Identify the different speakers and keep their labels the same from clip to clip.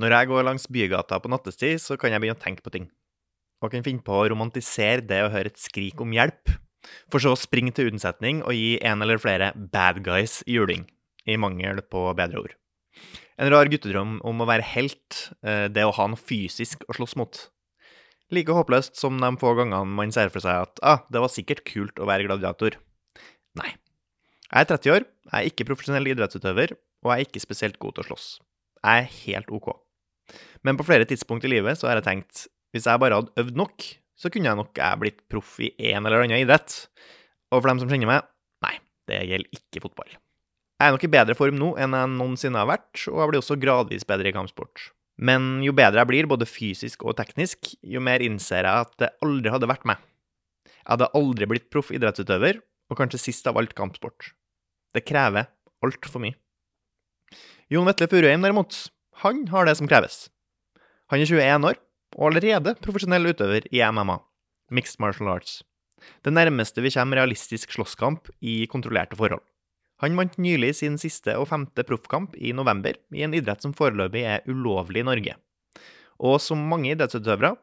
Speaker 1: Når jeg går langs bygata på nattestid, så kan jeg begynne å tenke på ting. Og kan finne på å romantisere det å høre et skrik om hjelp, for så å springe til unnsetning og gi en eller flere bad guys juling, i mangel på bedre ord. En rar guttedrøm om å være helt, eh, det å ha noe fysisk å slåss mot. Like håpløst som de få gangene man ser for seg at ah, det var sikkert kult å være gladiator. Nei. Jeg er 30 år, jeg er ikke profesjonell idrettsutøver, og jeg er ikke spesielt god til å slåss. Jeg er helt OK. Men på flere tidspunkt i livet så har jeg tenkt hvis jeg bare hadde øvd nok, så kunne jeg nok jeg blitt proff i en eller annen idrett. Og for dem som kjenner meg, nei, det gjelder ikke fotball. Jeg er nok i bedre form nå enn jeg noensinne har vært, og jeg blir også gradvis bedre i kampsport. Men jo bedre jeg blir, både fysisk og teknisk, jo mer innser jeg at det aldri hadde vært meg. Jeg hadde aldri blitt proff idrettsutøver, og kanskje sist av alt kampsport. Det krever altfor mye. Jon Vetle Furuheim, derimot, han har det som kreves. Han er 21 år, og allerede profesjonell utøver i MMA, Mixed Martial Arts. Det nærmeste vi kommer realistisk slåsskamp i kontrollerte forhold. Han vant nylig sin siste og femte proffkamp i november, i en idrett som foreløpig er ulovlig i Norge. Og som mange idrettsutøvere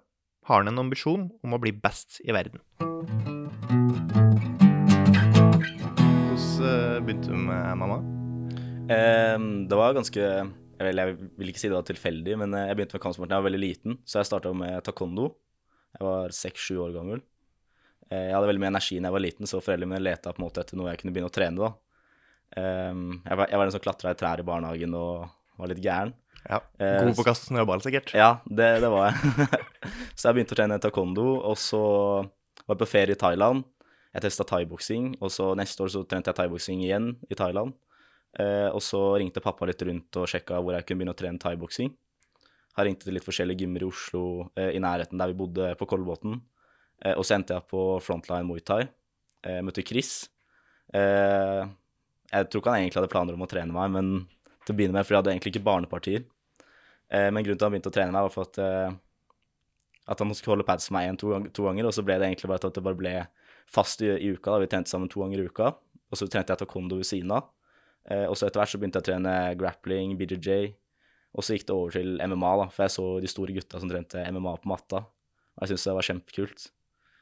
Speaker 1: har han en ambisjon om å bli best i verden. Hvordan eh, begynte du med MMA?
Speaker 2: Eh, det var ganske vil, jeg vil, ikke si det var tilfeldig, men eh, jeg begynte med kampsport da jeg var veldig liten. Så jeg starta med taekwondo. Jeg var seks-sju år gammel. Eh, jeg hadde veldig mye energi da jeg var liten, så foreldrene mine leta på en måte etter noe jeg kunne begynne å trene. da. Um, jeg, var, jeg var den som klatra i trær i barnehagen og var litt gæren.
Speaker 1: Ja, God på å kaste snøball, sikkert?
Speaker 2: Ja, det, det var jeg. så jeg begynte å trene taekwondo, og så var jeg på ferie i Thailand. Jeg testa thaiboksing, og så neste år så trente jeg thaiboksing igjen i Thailand. Eh, og så ringte pappa litt rundt og sjekka hvor jeg kunne begynne å trene thaiboksing. Har ringt til litt forskjellige gymmer i Oslo, eh, i nærheten der vi bodde, på Kolbotn. Eh, og så endte jeg på Frontline Muay Thai. Eh, møtte Chris. Jeg tror ikke han egentlig hadde planer om å trene meg, men til å begynne med, for jeg hadde egentlig ikke barnepartier. Men grunnen til at han begynte å trene meg, var for at, at han skulle holde pads for meg én to, ganger, og så ble det egentlig bare at det bare ble fast i, i uka. da, Vi trente sammen to ganger i uka, og så trente jeg taekwondo ved siden av. Eh, og så etter hvert så begynte jeg å trene grappling, BJJ, og så gikk det over til MMA, da, for jeg så de store gutta som trente MMA på matta, og jeg syntes det var kjempekult.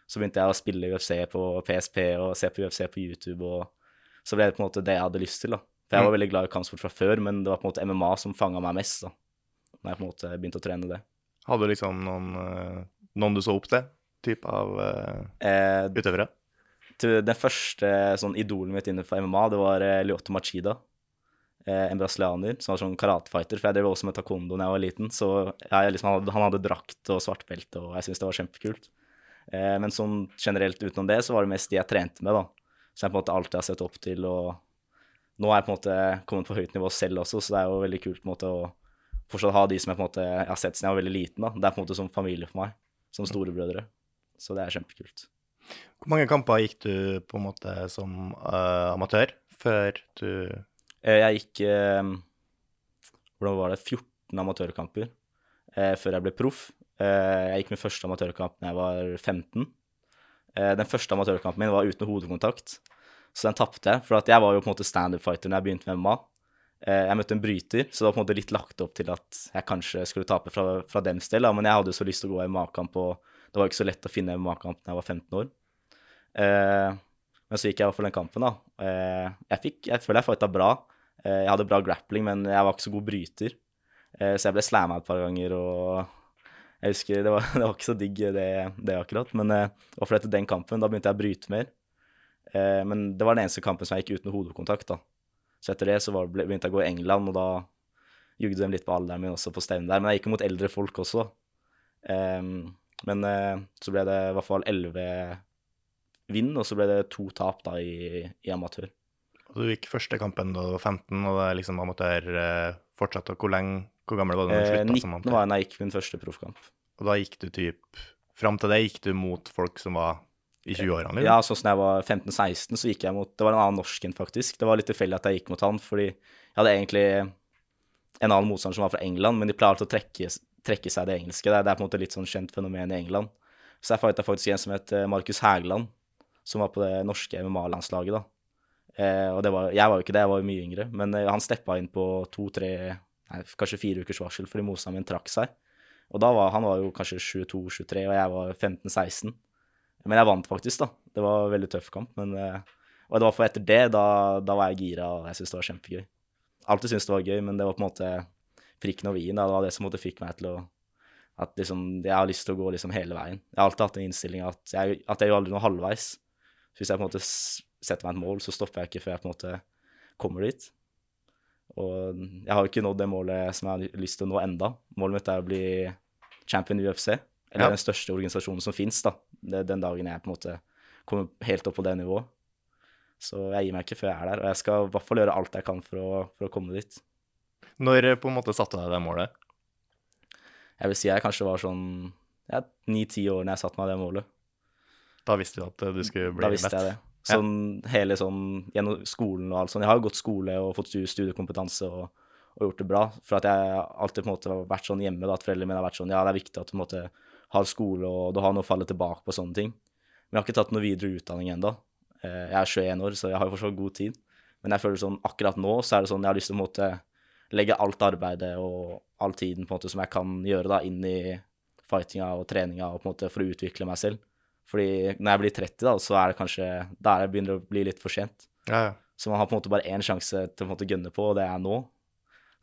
Speaker 2: Så begynte jeg å spille UFC på PSP og se på UFC på YouTube, og så ble det på en måte det jeg hadde lyst til, da. For jeg var mm. veldig glad i kampsport fra før, men det var på en måte MMA som fanga meg mest, da, når jeg på en måte begynte å trene det.
Speaker 1: Hadde du liksom noen, eh, noen du så opp til, type av uh, eh, utøvere?
Speaker 2: Den første sånn idolen mitt innenfor MMA, det var uh, Lyoto Machida. Uh, en brasilianer som var sånn karatefighter. For jeg drev også med taekwondo da jeg var liten. Så jeg, liksom, han, hadde, han, hadde, drakt og svartbelte, og jeg syntes det var kjempekult. Men sånn generelt utenom det, så var det mest de jeg trente med, da. Så jeg på en måte alltid har sett opp til. Og nå er jeg på en måte kommet på høyt nivå selv også, så det er jo veldig kult på en måte å fortsatt ha de som jeg på en måte jeg har sett siden jeg var veldig liten. da. Det er på en måte som familie for meg. Som storebrødre. Så det er kjempekult.
Speaker 1: Hvor mange kamper gikk du på en måte som uh, amatør før du
Speaker 2: uh, Jeg gikk uh, Hvordan var det? 14 amatørkamper før jeg ble proff. jeg gikk min første amatørkamp da jeg var 15. den første amatørkampen min var uten hodekontakt, så den tapte jeg. For jeg var jo på en måte standup-fighter når jeg begynte med MMA. Jeg møtte en bryter, så det var på en måte litt lagt opp til at jeg kanskje skulle tape fra, fra dems del, men jeg hadde jo så lyst til å gå i MMA-kamp, og det var ikke så lett å finne MMA-kamp da jeg var 15 år. Eh, men så gikk jeg for den kampen, da. Eh, jeg, fikk, jeg føler jeg fighta bra. Eh, jeg hadde bra grappling, men jeg var ikke så god bryter. så jeg ble slamma et par ganger, og jeg husker det var, det var ikke så digg, det, det akkurat. Men og for etter den kampen, da begynte jeg å bryte mer. men det var den eneste kampen som jeg gikk uten hodekontakt, da. Så etter det så var, begynte jeg å gå i England, og da jugde de litt på alderen min også på stevnet der. Men jeg gikk mot eldre folk også. Um, men uh, så ble det i hvert fall elleve vinn, og så ble det to tap da i, i amatør.
Speaker 1: Og Du gikk første kampen da du var 15, og det er liksom amatør eh, fortsatt. Hvor, lenge, hvor gammel var du da du
Speaker 2: slutta eh, som amatør? 19 var jeg da jeg gikk min første proffkamp.
Speaker 1: Og da gikk du typ Fram til det gikk du mot folk som var i 20-årene? Liksom?
Speaker 2: Ja, sånn som jeg var 15-16, så gikk jeg mot Det var en annen norsken, faktisk. Det var litt tilfeldig at jeg gikk mot han, fordi jeg hadde egentlig en annen motstander som var fra England, men de pleier alltid å trekke, trekke seg det engelske. Det er, det er på en måte litt sånn kjent fenomen i England. Så jeg fighta faktisk en som het eh, Markus Hægeland, som var på det norske MMA-landslaget, da. Eh, og var, jeg var jo ikke det, jeg var jo mye yngre, men eh, han steppa inn på to-tre nei, kanskje fire ukers varsel fordi motstanderen min trakk seg. Og da var han var jo kanskje 22-23, og jeg var 15-16. Men jeg vant faktisk, da. Det var en veldig tøff kamp. Men, eh, og det var for etter det, da, da var jeg gira, og jeg syntes det var kjempegøy. Alltid syntes det var gøy, men det var på en måte prikken over i-en. Det var det som fikk meg til å At liksom, jeg har lyst til å gå liksom hele veien. Jeg har alltid hatt en innstilling at jeg, at jeg gjør aldri noe halvveis. Så hvis jeg på en måte setter meg et mål, så stopper jeg ikke før jeg på en måte kommer dit. Og jeg har jo ikke nådd det målet som jeg har lyst til å nå enda. Målet mitt er å bli champion i UFC, eller
Speaker 1: Ja.
Speaker 2: den største organisasjonen som fins, da. Det, den dagen jeg på en måte kommer helt opp på det nivået. Så jeg gir meg ikke før jeg er der, og jeg skal i hvert fall gjøre alt jeg kan for å, for å komme dit.
Speaker 1: Når på en måte satte du deg det målet?
Speaker 2: Jeg vil si jeg kanskje var sånn ja, ni-ti år når jeg satte meg det målet.
Speaker 1: Da visste du at du skulle bli
Speaker 2: Da visste
Speaker 1: best?
Speaker 2: jeg det. Sånn hele sånn gjennom skolen og alt sånn. Jeg har jo gått skole og fått studiekompetanse og, og gjort det bra. For at jeg alltid på en måte har vært sånn hjemme, da, at foreldrene mine har vært sånn Ja, det er viktig at du på en måte har skole og du har noe å falle tilbake på sånne ting. Men jeg har ikke tatt noe videre utdanning ennå. Jeg er 21 år, så jeg har jo fortsatt god tid. Men jeg føler sånn akkurat nå så er det sånn jeg har lyst til å på en måte legge alt arbeidet og all tiden på en måte som jeg kan gjøre da, inn i fightinga og treninga og på en måte for å utvikle meg selv. Fordi når jeg blir 30, da, så er det kanskje der jeg begynner å bli litt for sent.
Speaker 1: Ja, ja.
Speaker 2: Så man har på en måte bare én sjanse til å på en måte gønne på, og det er nå.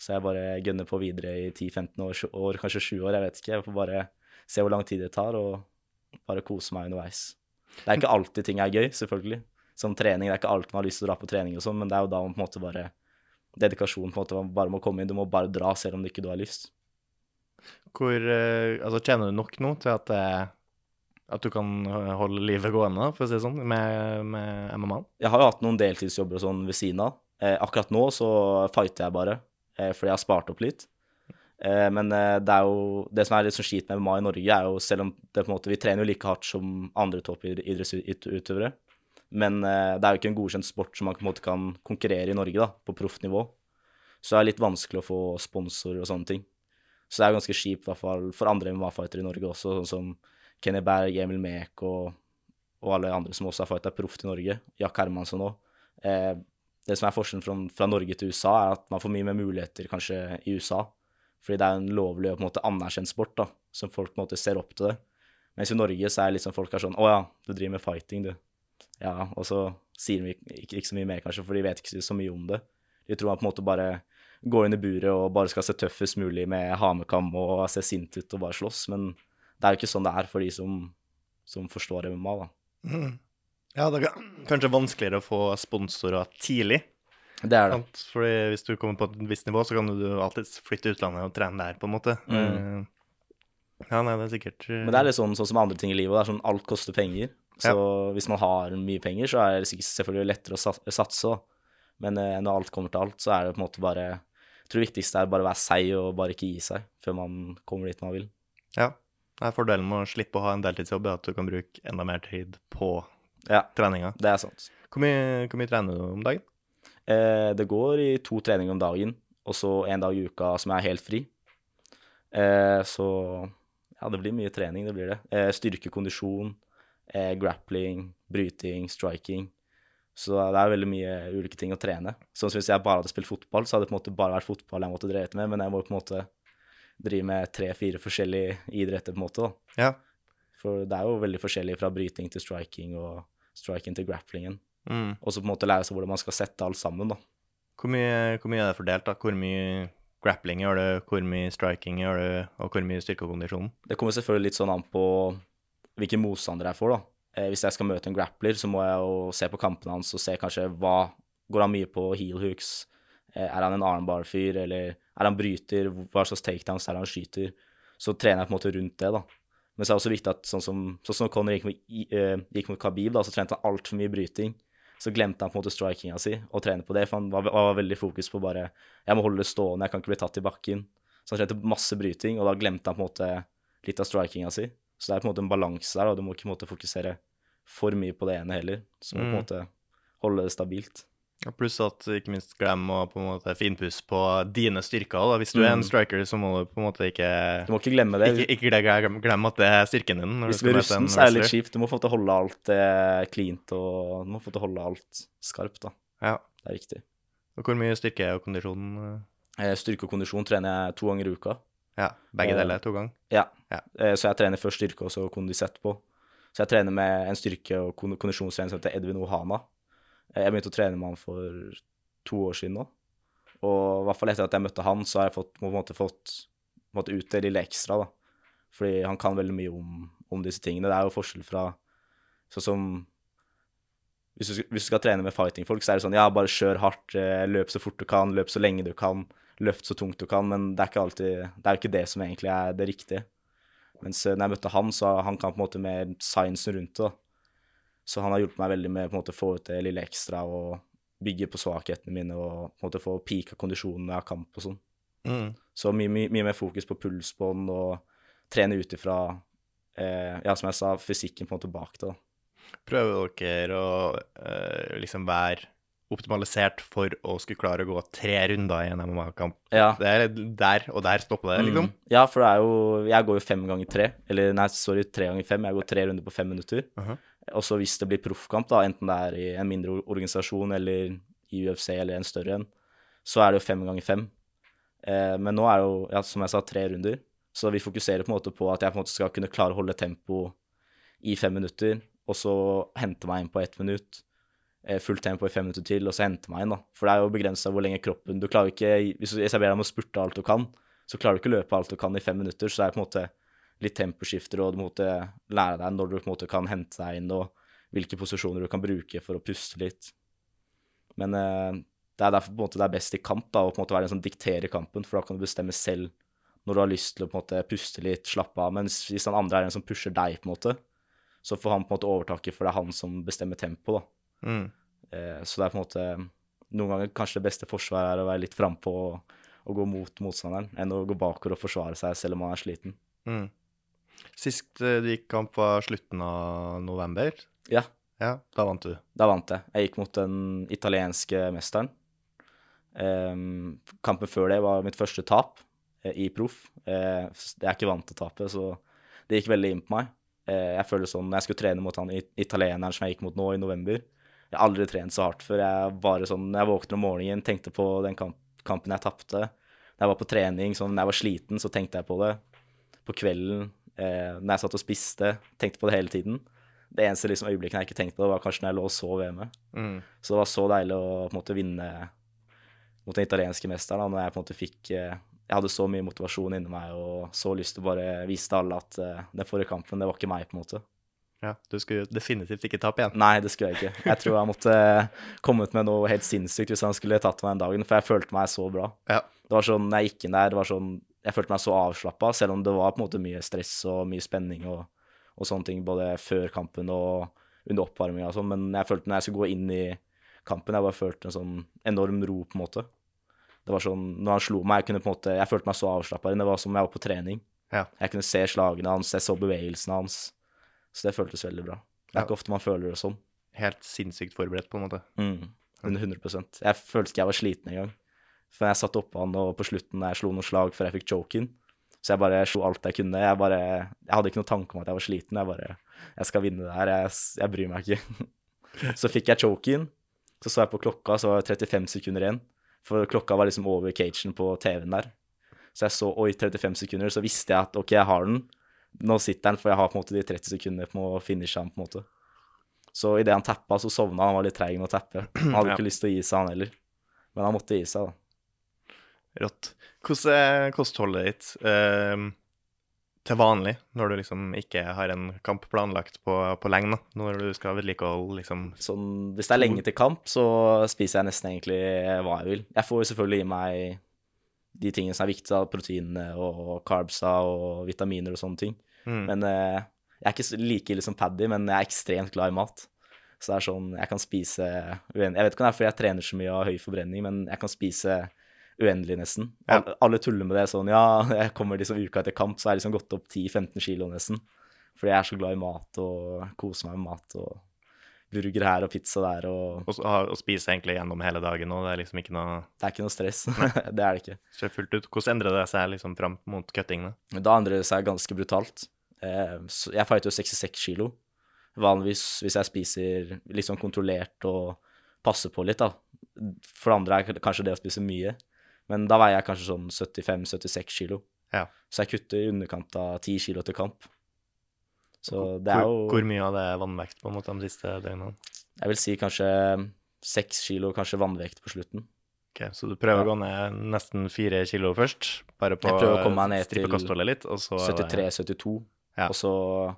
Speaker 2: Så jeg bare gønner på videre i 10-15 år, år, kanskje 7 år, jeg vet ikke. Jeg får bare se hvor lang tid det tar, og bare kose meg underveis. Det er ikke alltid ting er gøy, selvfølgelig. Som trening, det er ikke alltid man har lyst til å dra på trening og sånn, men det er jo da man på en måte bare Dedikasjon på en måte man bare må komme inn. Du må bare dra selv om du ikke du har lyst.
Speaker 1: Hvor eh, Altså, tjener du nok nå til at det at du kan holde livet gående, for å si det sånn, med, med MMA?
Speaker 2: Jeg har jo hatt noen deltidsjobber og sånn ved siden av. Eh, akkurat nå så fighter jeg bare, eh, fordi jeg har spart opp litt. Eh, men eh, det er jo Det som er litt sånn skit med MMA i Norge, er jo selv om det på en måte Vi trener jo like hardt som andre toppidrettsutøvere. Men eh, det er jo ikke en godkjent sport som man på en måte kan konkurrere i Norge, da, på proffnivå. Så det er litt vanskelig å få sponsorer og sånne ting. Så det er ganske kjipt, i hvert fall for andre MMA-fightere i Norge også, sånn som Kenny Berg, Emil Mek og, og alle andre som også har fighta proft i Norge. Jack Hermansson òg. Eh, det som er forskjellen fra, fra Norge til USA, er at man får mye mer muligheter kanskje i USA. Fordi det er en lovlig og på en måte anerkjent sport, da, som folk på en måte ser opp til det. Mens i Norge så er liksom folk er sånn Å ja, du driver med fighting, du. Ja, og så sier de ikke, ikke, så mye mer, kanskje, for de vet ikke så mye om det. De tror man på en måte bare går inn i buret og bare skal se tøffest mulig med hamekam og se sint ut og bare slåss, men det er jo ikke sånn det er for de som, som forstår MMA, da.
Speaker 1: Ja, det er kanskje vanskeligere å få sponsorer tidlig.
Speaker 2: Det er det.
Speaker 1: Fordi hvis du kommer på et visst nivå, så kan du alltid flytte utlandet og trene der, på en måte.
Speaker 2: Mm.
Speaker 1: Eh, Ja, nei, det er sikkert eh,
Speaker 2: Men det er litt sånn, sånn som andre ting i livet. Det er sånn alt koster penger. Så hvis man har mye penger, så er det sikkert selvfølgelig lettere å satse. òg. Men eh, når alt kommer til alt, så er det på en måte bare Jeg tror det viktigste er bare å være seig og bare ikke gi seg før man kommer dit man vil.
Speaker 1: Ja. Det er fordelen med å slippe å ha en deltidsjobb, er at du kan bruke enda mer tid på
Speaker 2: Ja,
Speaker 1: treninga.
Speaker 2: det er sant.
Speaker 1: Hvor mye, hvor mye trener du om dagen?
Speaker 2: Eh, det går i to treninger om dagen, og så en dag i uka som er helt fri. Eh, så ja, det blir mye trening, det blir det. Eh, styrke, kondisjon, eh, grappling, bryting, striking. Så det er veldig mye ulike ting å trene. Sånn som hvis jeg bare hadde spilt fotball, så hadde det på en måte bare vært fotball jeg måtte drevet med, men jeg må på en måte drive med tre-fire forskjellige idretter, på en måte. da.
Speaker 1: Ja.
Speaker 2: For det er jo veldig forskjellig fra bryting til striking og striking til grapplingen.
Speaker 1: Mm.
Speaker 2: Og så på en måte lære seg hvordan man skal sette alt sammen, da.
Speaker 1: Hvor, mye, hvor mye er det fordelt, da? Hvor mye grappling gjør du, hvor mye striking gjør du, og hvor mye styrke og kondisjon?
Speaker 2: Det kommer selvfølgelig litt sånn an på hvilke motstander jeg får, da. Eh, hvis jeg skal møte en grappler, så må jeg jo se på kampene hans og se kanskje hva Går han mye på heel hooks? Eh, er han en armbar-fyr, eller er han bryter? Hva slags takedowns er det han skyter? Så trener jeg på en måte rundt det, da. Men så er det også viktig at sånn som, sånn som Conor gikk, med, eh, gikk mot Khabib, da, så trente han altfor mye bryting. Så glemte han på en måte strikinga si og trene på det, for han var, var veldig fokus på bare Jeg må holde det stående, jeg kan ikke bli tatt i bakken. Så han trente masse bryting, og da glemte han på en måte litt av strikinga si. Så det er på en måte en balanse der, og du må ikke på en måte fokusere for mye på det ene heller. Så du må på en
Speaker 1: Mm.
Speaker 2: måte holde det stabilt.
Speaker 1: Pluss at ikke minst glem å på en måte finpusse på dine styrker. da. Hvis du er en
Speaker 2: Mm.
Speaker 1: striker, så må du på en måte ikke
Speaker 2: Du må ikke glemme det.
Speaker 1: Ikke, ikke glem, glem at det er styrken din.
Speaker 2: Hvis
Speaker 1: du er
Speaker 2: rusten, så er det litt kjipt. Du må få til å holde alt eh, cleant, og du må få til å holde alt skarpt, da.
Speaker 1: Ja.
Speaker 2: Det er viktig.
Speaker 1: Og hvor mye styrke og kondisjon
Speaker 2: Eh, Styrke og kondisjon trener jeg to ganger i uka.
Speaker 1: Ja, begge
Speaker 2: Eh,
Speaker 1: deler to ganger.
Speaker 2: Ja.
Speaker 1: Ja.
Speaker 2: Eh, Så jeg trener først styrke og så kondis etterpå. Så jeg trener med en styrke- og kondisjonstrener som heter Edvin Ohana. Eh, Jeg begynte å trene med han for to år siden nå. Og i hvert fall etter at jeg møtte han, så har jeg fått, på en måte fått på en måte ut det lille ekstra, da. Fordi han kan veldig mye om, om disse tingene. Det er jo forskjell fra sånn som hvis du, hvis du skal trene med fighting-folk, så er det sånn ja, bare kjør hardt, eh, løp så fort du kan, løp så lenge du kan, løft så tungt du kan, men det er ikke alltid Det er jo ikke det som egentlig er det riktige. Mens eh, når jeg møtte han, så han kan på en måte mer science rundt det. da. Så han har hjulpet meg veldig med å få ut det lille ekstra og bygge på svakhetene mine og på en måte få pika kondisjonen når jeg har kamp og sånn.
Speaker 1: Mm.
Speaker 2: Så mye, mye, mye mer fokus på pulsbånd og trene ut ifra eh, ja, som jeg sa, fysikken på en måte bak det.
Speaker 1: Prøver dere å eh, liksom være optimalisert for å skulle klare å gå tre runder i en MMA-kamp?
Speaker 2: Ja.
Speaker 1: Det er der, og der stopper det, liksom?
Speaker 2: Mm. Ja, for det er jo Jeg går jo fem ganger tre. Eller nei, sorry, tre ganger fem. Jeg går tre runder på fem minutter.
Speaker 1: Mhm.
Speaker 2: Og så hvis det blir proffkamp, da, enten det er i en mindre organisasjon eller i UFC eller en større en, så er det jo fem ganger fem. Eh, men nå er det jo, ja, som jeg sa, tre runder. Så vi fokuserer på en måte på at jeg på en måte skal kunne klare å holde tempo i fem minutter, og så hente meg inn på ett minutt. eh, Fullt tempo i fem minutter til, og så hente meg inn, da. For det er jo begrensa hvor lenge kroppen Du klarer ikke hvis jeg ber deg om å spurte alt du kan, så klarer du ikke å løpe alt du kan i fem minutter. Så det er på en måte litt temposkifter, og du må lære deg når du på en måte kan hente deg inn, og hvilke posisjoner du kan bruke for å puste litt. Men eh, det er derfor på en måte det er best i kamp, da, å på en måte være den som dikterer kampen, for da kan du bestemme selv når du har lyst til å på en måte puste litt, slappe av. Mens hvis den andre er den som pusher deg, på en måte, så får han på en måte overtaket, for det er han som bestemmer tempo, da.
Speaker 1: Mm.
Speaker 2: Eh, så det er på en måte Noen ganger kanskje det beste forsvaret er å være litt frampå og, og gå mot motstanderen, enn å gå bakover og forsvare seg selv om man er sliten.
Speaker 1: Mm. Sist eh, du gikk kamp var slutten av november.
Speaker 2: Ja,
Speaker 1: Ja, da vant du.
Speaker 2: da vant jeg. Jeg gikk mot den italienske mesteren. Um, kampen før det var mitt første tap uh, i proff. Uh, jeg er ikke vant til å tape, så det gikk veldig inn på meg. Uh, jeg føler sånn, Når jeg skulle trene mot han it- italieneren som jeg gikk mot nå i november Jeg har aldri trent så hardt før. Jeg bare sånn, når jeg våkner om morgenen, tenkte på den kamp, kampen jeg tapte. Når jeg var på trening, sånn, når jeg var sliten, så tenkte jeg på det. På kvelden, eh, når jeg satt og spiste, tenkte på det hele tiden. Det eneste liksom, øyeblikket jeg ikke tenkte på var kanskje når jeg lå og sov hjemme.
Speaker 1: Mm.
Speaker 2: Så det var så deilig å på en måte vinne mot den italienske mesteren. Da, når jeg på en måte fikk eh, Jeg hadde så mye motivasjon inni meg og så lyst til å bare vise til alle at eh, den forrige kampen, det var ikke meg, på en måte.
Speaker 1: Ja, du skulle definitivt ikke tape igjen.
Speaker 2: Nei, det skulle jeg ikke. Jeg tror jeg måtte eh, kommet med noe helt sinnssykt hvis han skulle tatt meg den dagen, for jeg følte meg så bra.
Speaker 1: Ja.
Speaker 2: Det var sånn, jeg gikk inn der, det var sånn Jeg følte meg så avslappa, selv om det var på en måte mye stress og mye spenning og, og sånne ting, både før kampen og under oppvarminga og sånn, men jeg følte når jeg skulle gå inn i kampen, jeg bare følte en sånn enorm ro, på en måte. Det var sånn, når han slo meg, jeg kunne på en måte Jeg følte meg så avslappa. Det var som om jeg var på trening.
Speaker 1: Ja.
Speaker 2: Jeg kunne se slagene hans, jeg så bevegelsene hans. Så det føltes veldig bra. Det er
Speaker 1: Ja.
Speaker 2: ikke ofte man føler det sånn.
Speaker 1: Helt sinnssykt forberedt, på en måte.
Speaker 2: Mm. 100% Jeg følte ikke jeg var sliten engang. For jeg satt oppå han, og på slutten jeg slo noen slag før jeg fikk choke-in. Så jeg bare slo alt jeg kunne. Jeg bare Jeg hadde ikke noen tanke om at jeg var sliten. Jeg bare Jeg skal vinne det her. Jeg, jeg bryr meg ikke. Så fikk jeg choke-in. Så så jeg på klokka, så var det 35 sekunder igjen. For klokka var liksom over cagen på TV-en der. Så jeg så oi, 35 sekunder, så visste jeg at OK, jeg har den. Nå sitter den, for jeg har på en måte de 30 sekundene på å finishe han, på en måte. Så idet han tappa, så sovna han. Han var litt treig med å tappe. Han hadde
Speaker 1: Ja.
Speaker 2: ikke lyst til å gi seg, han heller. Men han måtte gi seg, da.
Speaker 1: Rått. Hvordan er kostholdet ditt eh, til vanlig, når du liksom ikke har en kamp planlagt på, på lenge, da? Når du skal vedlikeholde liksom
Speaker 2: Sånn, hvis det er lenge til kamp, så spiser jeg nesten egentlig hva jeg vil. Jeg får jo selvfølgelig i meg de tingene som er viktige, da, proteinene og carbsa og vitaminer og sånne ting.
Speaker 1: mm.
Speaker 2: Men eh, jeg er ikke like ille som Paddy, men jeg er ekstremt glad i mat. Så det er sånn, jeg kan spise. Jeg vet ikke om det er fordi jeg trener så mye og har høy forbrenning, men jeg kan spise uendelig nesten.
Speaker 1: Ja.
Speaker 2: Alle, alle tuller med det sånn, ja, jeg kommer liksom uka etter kamp, så har jeg liksom gått opp 10-15 kilo nesten. Fordi jeg er så glad i mat og koser meg med mat og burger her og pizza der og
Speaker 1: Og, og spise egentlig gjennom hele dagen, nå, det er liksom ikke noe
Speaker 2: Det er ikke noe stress. det er det ikke.
Speaker 1: ser fullt ut. Hvordan endrer det seg liksom fram mot cuttingene? da?
Speaker 2: Endrer det seg ganske brutalt. Eh, jeg fighter jo 66 kilo. Vanligvis hvis jeg spiser litt sånn kontrollert og passer på litt, da. For det andre er kanskje det å spise mye. Men da veier jeg kanskje sånn 75-76 kilo.
Speaker 1: Ja.
Speaker 2: Så jeg kutter i underkant av 10 kilo til kamp. Så det er jo
Speaker 1: hvor mye av det er vannvekt på en måte de siste døgnene?
Speaker 2: Jeg vil si kanskje 6 kilo, kanskje vannvekt på slutten.
Speaker 1: Ok, Så du prøver
Speaker 2: Ja.
Speaker 1: å gå ned nesten 4 kilo først, bare på
Speaker 2: Jeg prøver å komme meg ned til
Speaker 1: litt, og så er det-
Speaker 2: 73-72.
Speaker 1: Ja.
Speaker 2: Og så,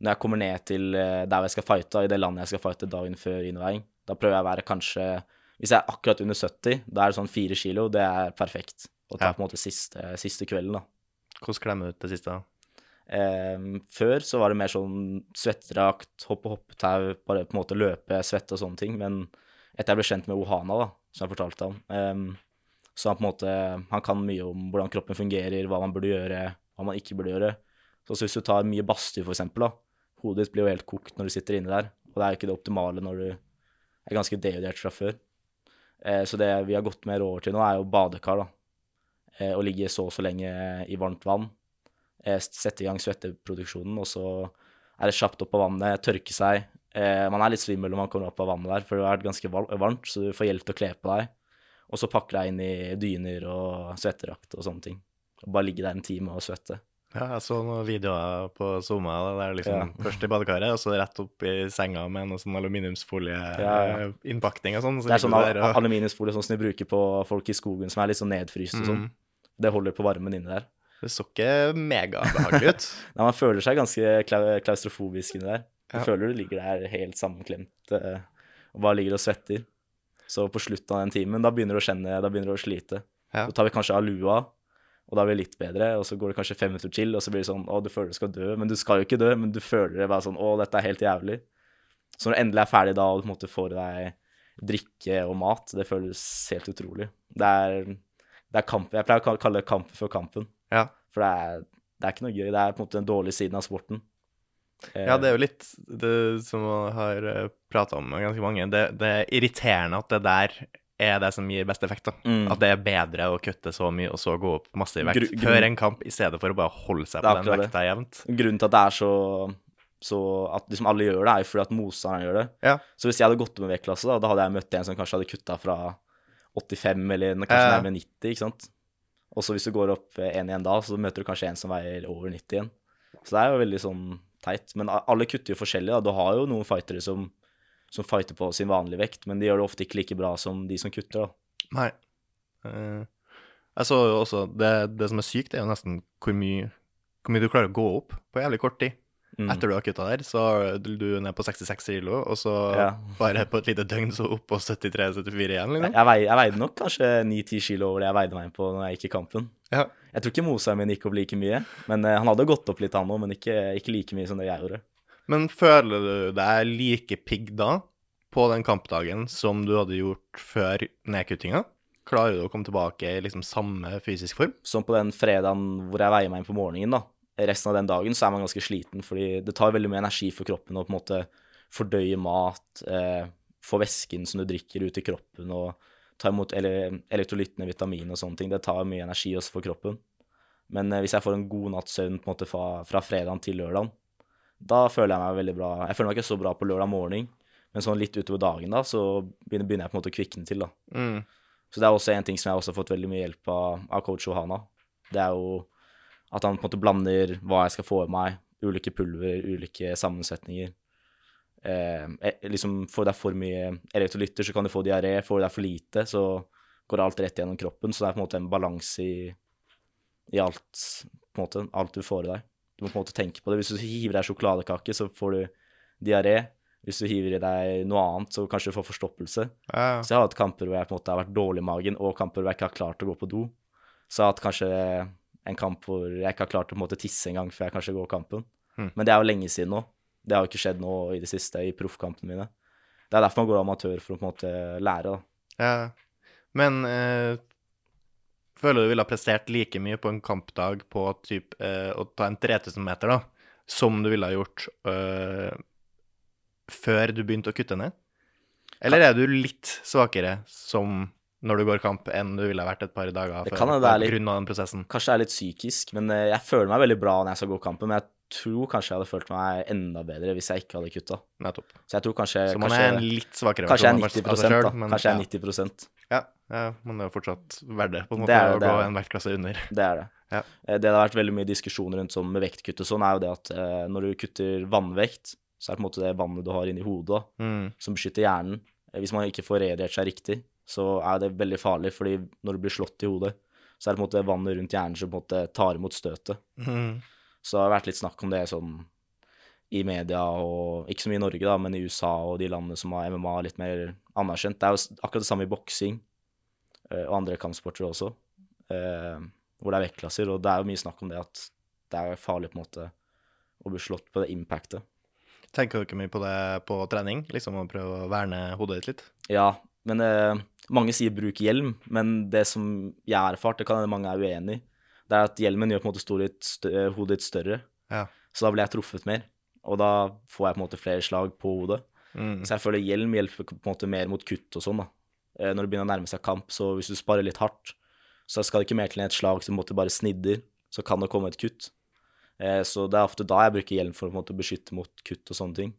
Speaker 2: når jeg kommer ned til eh, der jeg skal fighte, i det landet jeg skal fighte dagen før innveiing, da prøver jeg å være kanskje Hvis jeg er akkurat under 70, da er det sånn fire kilo. Det er perfekt. Å ta
Speaker 1: Ja.
Speaker 2: på en måte siste, siste kvelden, da.
Speaker 1: Hvordan klemmer du ut det siste? da?
Speaker 2: Eh, før så var det mer sånn svettedrakt, hoppe hoppetau, bare på en måte løpe, svette og sånne ting. Men etter jeg ble kjent med Ohana, da, som jeg fortalte om, eh, så han på en måte Han kan mye om hvordan kroppen fungerer, hva man burde gjøre, hva man ikke burde gjøre. Så hvis du tar mye badstue, for eksempel, da, hodet ditt blir jo helt kokt når du sitter inne der. Og det er jo ikke det optimale når du er ganske dehydrert fra før. Eh, så det vi har gått mer over til nå, er jo badekar, da. Eh, å ligge så og så lenge i varmt vann eh, sette i gang svetteproduksjonen, og så er det kjapt opp av vannet, tørke seg. Man er litt svimmel når man kommer opp av vannet der, for det har vært ganske varmt, så du får hjelp til å kle på deg. Og så pakke deg inn i dyner og svetterakt og sånne ting. Og bare ligge der en time og svette.
Speaker 1: Ja, jeg så noen videoer på Zoma er liksom
Speaker 2: Ja.
Speaker 1: først i badekaret, og så rett opp i senga med noe sånn aluminiumsfolie-innpakning og sånn. så
Speaker 2: Det er sånn
Speaker 1: der og-
Speaker 2: aluminiumsfolie sånn som de bruker på folk i skogen som er litt sånn nedfryst og sånn.
Speaker 1: Mm.
Speaker 2: Det holder på varmen inni der.
Speaker 1: Det så ikke megabehagelig ut.
Speaker 2: Nei, man føler seg ganske klau- klaustrofobisk inni der. Du
Speaker 1: Ja.
Speaker 2: føler du ligger der helt sammenklemt eh, og bare ligger og svetter. Så på slutten av den timen, da begynner du å kjenne, da begynner du å slite.
Speaker 1: Ja.
Speaker 2: Så tar vi kanskje av lua, og da blir det litt bedre, og så går det kanskje fem minutter til, og så blir det sånn å, du føler du skal dø, men du skal jo ikke dø, men du føler det bare sånn å, dette er helt jævlig. Så når du endelig er ferdig da, og du på en måte får i deg drikke og mat, det føles helt utrolig. Det er, det er kamp, jeg pleier å kalle det kampen før kampen.
Speaker 1: Ja.
Speaker 2: For det er, det er ikke noe gøy. Det er på en måte den dårlige siden av sporten. Eh,
Speaker 1: Ja, det er jo litt det som jeg har prata om med ganske mange. Det, det er irriterende at det der er det som gir best effekt. da.
Speaker 2: Mm.
Speaker 1: At det er bedre å kutte så mye og så gå opp masse i vekt
Speaker 2: Gru-
Speaker 1: før en kamp, i stedet for å bare holde seg på den vekta jevnt.
Speaker 2: Grunnen til at det er så, så At liksom alle gjør det, er jo fordi at motstanderen gjør det.
Speaker 1: Ja.
Speaker 2: Så hvis jeg hadde gått opp med vektklasse, da, da hadde jeg møtt en som kanskje hadde kutta fra 85 eller kanskje
Speaker 1: ja.
Speaker 2: nærmere 90, ikke sant. Og så hvis du går opp én igjen da, så møter du kanskje en som veier over 90 igjen. Så det er jo veldig sånn teit. Men alle kutter jo forskjellig, da. Du har jo noen fightere som, som fighter på sin vanlige vekt, men de gjør det ofte ikke like bra som de som kutter, da.
Speaker 1: Nei. Uh, jeg så jo også det, det som er sykt, er jo nesten hvor mye, hvor mye du klarer å gå opp på jævlig kort tid.
Speaker 2: Mm.
Speaker 1: Etter du har kutta der, så er du ned på 66 kilo, og så
Speaker 2: Ja.
Speaker 1: bare på et lite døgn så opp på 73-74 igjen, liksom.
Speaker 2: Jeg, vei, jeg veide nok kanskje 9-10 kilo over det jeg veide meg på når jeg gikk i kampen.
Speaker 1: Ja.
Speaker 2: Jeg tror ikke Mosheim min gikk opp like mye, men eh, han hadde gått opp litt, han òg, men ikke, ikke like mye som det jeg gjorde.
Speaker 1: Men føler du deg like pigg da, på den kampdagen, som du hadde gjort før nedkuttinga? Klarer du å komme tilbake i liksom samme fysisk form?
Speaker 2: Som på den fredagen hvor jeg veier meg inn på morgenen, da. Resten av den dagen så er man ganske sliten, fordi det tar veldig mye energi for kroppen å på en måte fordøye mat, eh, få væsken som du drikker ut i kroppen, og ta imot ele elektrolyttene, vitamin og sånne ting. Det tar mye energi også for kroppen. Men eh, hvis jeg får en god natts søvn på en måte fra, fra fredagen til lørdagen, da føler jeg meg veldig bra. Jeg føler meg ikke så bra på lørdag morgen, men sånn litt utover dagen da, så begynner, jeg på en måte å kvikne til, da.
Speaker 1: Mm.
Speaker 2: Så det er også en ting som jeg også har fått veldig mye hjelp av, av coach Johanna, Det er jo at han på en måte blander hva jeg skal få i meg, ulike pulver, ulike sammensetninger. Eh, eh, liksom Får du deg for mye elektrolytter, så kan du få diaré. Får du deg for lite, så går alt rett gjennom kroppen. Så det er på en måte en balanse i, i alt, på en måte, alt du får i deg. Du må på en måte tenke på det. Hvis du hiver deg sjokoladekake, så får du diaré. Hvis du hiver i deg noe annet, så kanskje du får forstoppelse.
Speaker 1: Ja.
Speaker 2: Så jeg har hatt kamper hvor jeg på en måte har vært dårlig i magen, og kamper hvor jeg ikke har klart å gå på do. Så jeg har hatt kanskje en kamp hvor jeg ikke har klart å på en måte tisse en gang før jeg kanskje går kampen.
Speaker 1: Hmm.
Speaker 2: Men det er jo lenge siden nå. Det har jo ikke skjedd nå i det siste i proffkampene mine. Det er derfor man går amatør, for å på en måte lære, da.
Speaker 1: Ja. Men eh, føler du ville ha prestert like mye på en kampdag på typ, eh, å ta en 3000 meter, da, som du ville ha gjort eh, før du begynte å kutte ned? Eller er du litt svakere som når du går kamp, enn du ville ha vært et par dager
Speaker 2: Det
Speaker 1: før?
Speaker 2: kan det litt-
Speaker 1: av den prosessen.
Speaker 2: Kanskje det er litt psykisk, men eh, jeg føler meg veldig bra når jeg skal gå kampen. Men jeg tror kanskje jeg hadde følt meg enda bedre hvis jeg ikke hadde kutta.
Speaker 1: Nettopp.
Speaker 2: Så jeg tror kanskje
Speaker 1: Så man
Speaker 2: kanskje,
Speaker 1: er en litt svakere
Speaker 2: kanskje jeg er 90
Speaker 1: av seg selv,
Speaker 2: da.
Speaker 1: men-
Speaker 2: Kanskje jeg er 90
Speaker 1: Ja, ja, men det er jo fortsatt verdt det, på en
Speaker 2: Det
Speaker 1: måte,
Speaker 2: det,
Speaker 1: å
Speaker 2: det
Speaker 1: gå
Speaker 2: det.
Speaker 1: en vektklasse under.
Speaker 2: Det er det.
Speaker 1: Ja.
Speaker 2: Eh, Det det har vært veldig mye diskusjon rundt sånn med vektkutt og sånn, er jo det at eh, når du kutter vannvekt, så er det på en måte det vannet du har inni hodet, da,
Speaker 1: Mm.
Speaker 2: som beskytter hjernen. Eh, Hvis man ikke får reagert seg riktig, så er det veldig farlig, fordi når du blir slått i hodet, så er det på en måte vannet rundt hjernen som på en måte tar imot støtet.
Speaker 1: Mm.
Speaker 2: Så det har vært litt snakk om det sånn i media, og ikke så mye i Norge, da, men i USA og de landene som har MMA litt mer anerkjent. Det er jo akkurat det samme i boksing eh, og andre kampsporter også, eh, hvor det er vektklasser, og det er jo mye snakk om det at det er farlig på en måte å bli slått på det impactet.
Speaker 1: Tenker dere mye på det på trening? Liksom å prøve å verne hodet ditt litt?
Speaker 2: Ja, men eh, mange sier bruk hjelm, men det som jeg har erfart, det kan hende mange er uenig i, det er at hjelmen gjør på en måte hodet ditt større,
Speaker 1: Ja.
Speaker 2: så da blir jeg truffet mer, og da får jeg på en måte flere slag på hodet.
Speaker 1: Mm.
Speaker 2: Så jeg føler hjelm hjelper på en måte mer mot kutt og sånn, da. Eh, Når det begynner å nærme seg kamp, så hvis du sparer litt hardt, så skal det ikke mer til enn et slag som bare snidder, så kan det komme et kutt. Eh, Så det er ofte da jeg bruker hjelm for å på en måte beskytte mot kutt og sånne ting.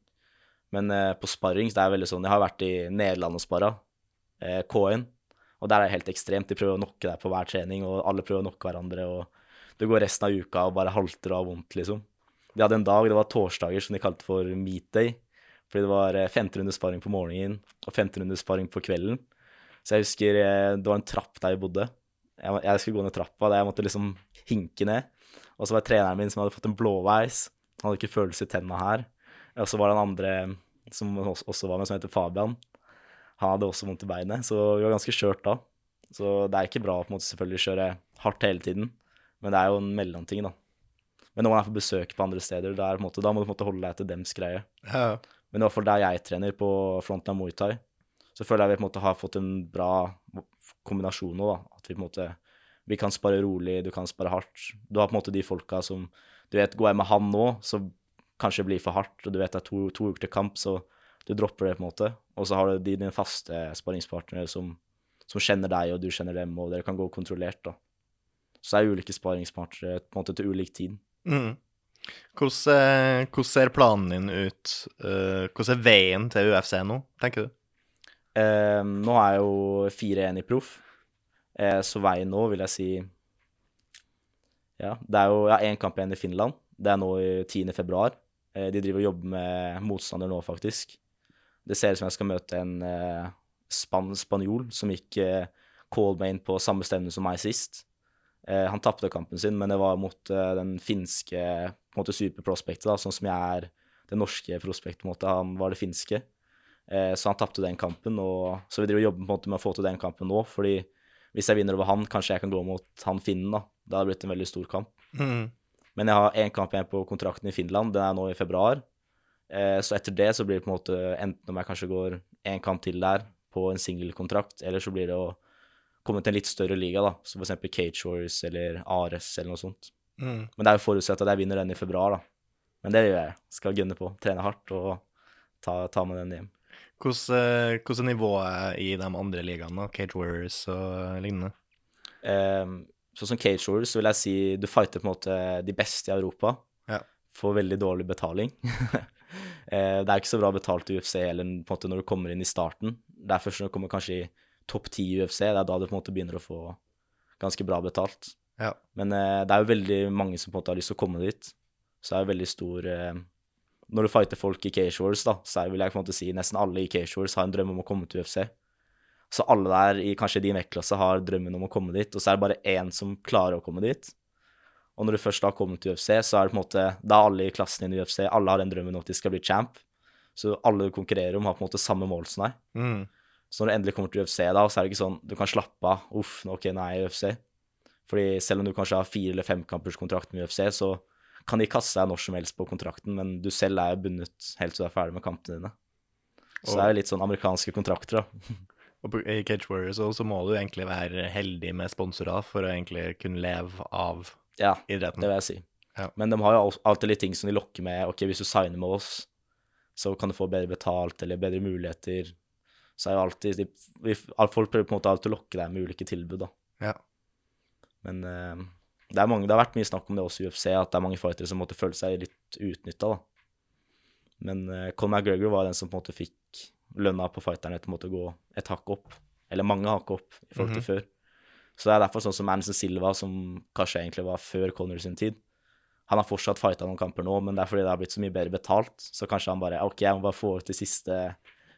Speaker 2: Men eh, på sparring, så det er veldig sånn Jeg har vært i Nederland og sparra, eh, K1, og der er det helt ekstremt. De prøver å knocke deg på hver trening, og alle prøver å knocke hverandre, og du går resten av uka og bare halter og har vondt, liksom. De hadde en dag, det var torsdager, som de kalte for meat day. Fordi det var eh, 15 runder sparring på morgenen og 15 runder sparring på kvelden. Så jeg husker eh, det var en trapp der jeg bodde. Jeg, jeg skulle gå ned trappa, der jeg måtte liksom hinke ned. Og så var det treneren min som hadde fått en blåveis. Han hadde ikke følelse i tenna her. Og så var det en andre som også var med, som heter Fabian. Han hadde også vondt i beinet, så vi var ganske skjørt da. Så det er ikke bra måte selvfølgelig å kjøre hardt hele tiden, men det er jo en mellomting, da. Men når man er på besøk på andre steder, er en måte, da må du på en måte holde deg til dems greie.
Speaker 1: Ja.
Speaker 2: Men i hvert fall der jeg trener, på fronten av Muay Thai, så føler jeg vi på en måte har fått en bra kombinasjon nå, da. At vi på en måte vi kan spare rolig, du kan spare hardt. Du har på en måte de folka som Du vet, går jeg med han nå, så kanskje det blir for hardt, og du vet det er to, to uker til kamp, så du dropper det på en måte. Og så har du de, dine faste sparingspartnere som, som kjenner deg, og du kjenner dem, og dere kan gå kontrollert, da. Så det er ulike sparingspartnere på en måte til ulik tid.
Speaker 1: Mm. Hvordan, eh, hvordan ser planen din ut? Eh, hvordan er veien til UFC nå, tenker du?
Speaker 2: Eh, nå er jeg jo 4-1 i proff, eh, så veien nå vil jeg si Ja, det er jo én kamp igjen i Finland. Det er nå i 10. februar. Eh, de driver og jobber med motstander nå, faktisk. Det ser ut som jeg skal møte en eh, span spanjol som gikk call meg inn på samme stevne som meg sist. Han tapte kampen sin, men det var mot den finske på en måte superprospektet, da, sånn som jeg er det norske prospektet. på en måte. Han var det finske. Eh, så han tapte den kampen, og så vi driver og jobber på en måte med å få til den kampen nå. fordi hvis jeg vinner over han, kanskje jeg kan gå mot han finnen, da. Det hadde blitt en veldig stor kamp.
Speaker 1: Mm.
Speaker 2: Men jeg har én kamp igjen på kontrakten i Finland, den er nå i februar. Eh, så etter det så blir det på en måte enten om jeg kanskje går én kamp til der på en singelkontrakt, eller så blir det å komme til en litt større liga, da. som eksempel Cage Wars eller Ares eller noe sånt.
Speaker 1: Mm.
Speaker 2: Men det er jo forutsatt at jeg vinner den i februar, da. Men det gjør jeg. Skal gunne på. Trene hardt og ta, ta med den hjem.
Speaker 1: Hvordan, eh, er nivået i de andre ligaene? Cage Warriors og lignende?
Speaker 2: Eh, sånn som Cage Warriors så vil jeg si du fighter på en måte de beste i Europa.
Speaker 1: Ja.
Speaker 2: Får veldig dårlig betaling. eh, det er ikke så bra betalt i UFC eller på en måte når du kommer inn i starten. Det er først når du kommer kanskje i topp ti i UFC, det er da du på en måte begynner å få ganske bra betalt.
Speaker 1: Ja.
Speaker 2: Men eh, det er jo veldig mange som på en måte har lyst til å komme dit. Så det er jo veldig stor eh, Når du fighter folk i Cage Wars, da, så vil jeg på en måte si nesten alle i Cage Wars har en drøm om å komme til UFC. Så alle der i kanskje din vektklasse har drømmen om å komme dit, og så er det bare én som klarer å komme dit. Og når du først har kommet til UFC, så er det på en måte Da er alle i klassen din i UFC, alle har den drømmen om at de skal bli champ. Så alle du konkurrerer om, har på en måte samme mål som deg.
Speaker 1: Mm.
Speaker 2: Så når du endelig kommer til UFC, da, så er det ikke sånn du kan slappe av. Uff, ok, nå er jeg i UFC. Fordi selv om du kanskje har fire- eller femkamperskontrakt med UFC, så kan de kaste deg når som helst på kontrakten, men du selv er bundet helt til du er ferdig med kampene dine. Så det er jo litt sånn amerikanske kontrakter, da.
Speaker 1: Og i Cage Warriors så må du egentlig være heldig med sponsorer for å egentlig kunne leve av
Speaker 2: Ja,
Speaker 1: idretten.
Speaker 2: det vil jeg si.
Speaker 1: Ja.
Speaker 2: Men de har jo alltid litt ting som de lokker med. Ok, hvis du signer med oss, så kan du få bedre betalt eller bedre muligheter. Så er jo alltid de, Folk prøver på en måte alltid å lokke deg med ulike tilbud, da.
Speaker 1: Ja.
Speaker 2: Men eh, det, er mange, det har vært mye snakk om det også i UFC, at det er mange fightere som måtte føle seg litt utnytta. Men uh, Conor McGregor var den som på en måte fikk lønna på fighterne til å gå et hakk opp. Eller mange hakk opp i forhold til før. Så det er derfor sånn som Anderson Silva, som kanskje egentlig var før Conor sin tid. Han har fortsatt fighta noen kamper nå, men det er fordi det har blitt så mye bedre betalt. Så kanskje han bare OK, jeg må bare få ut de siste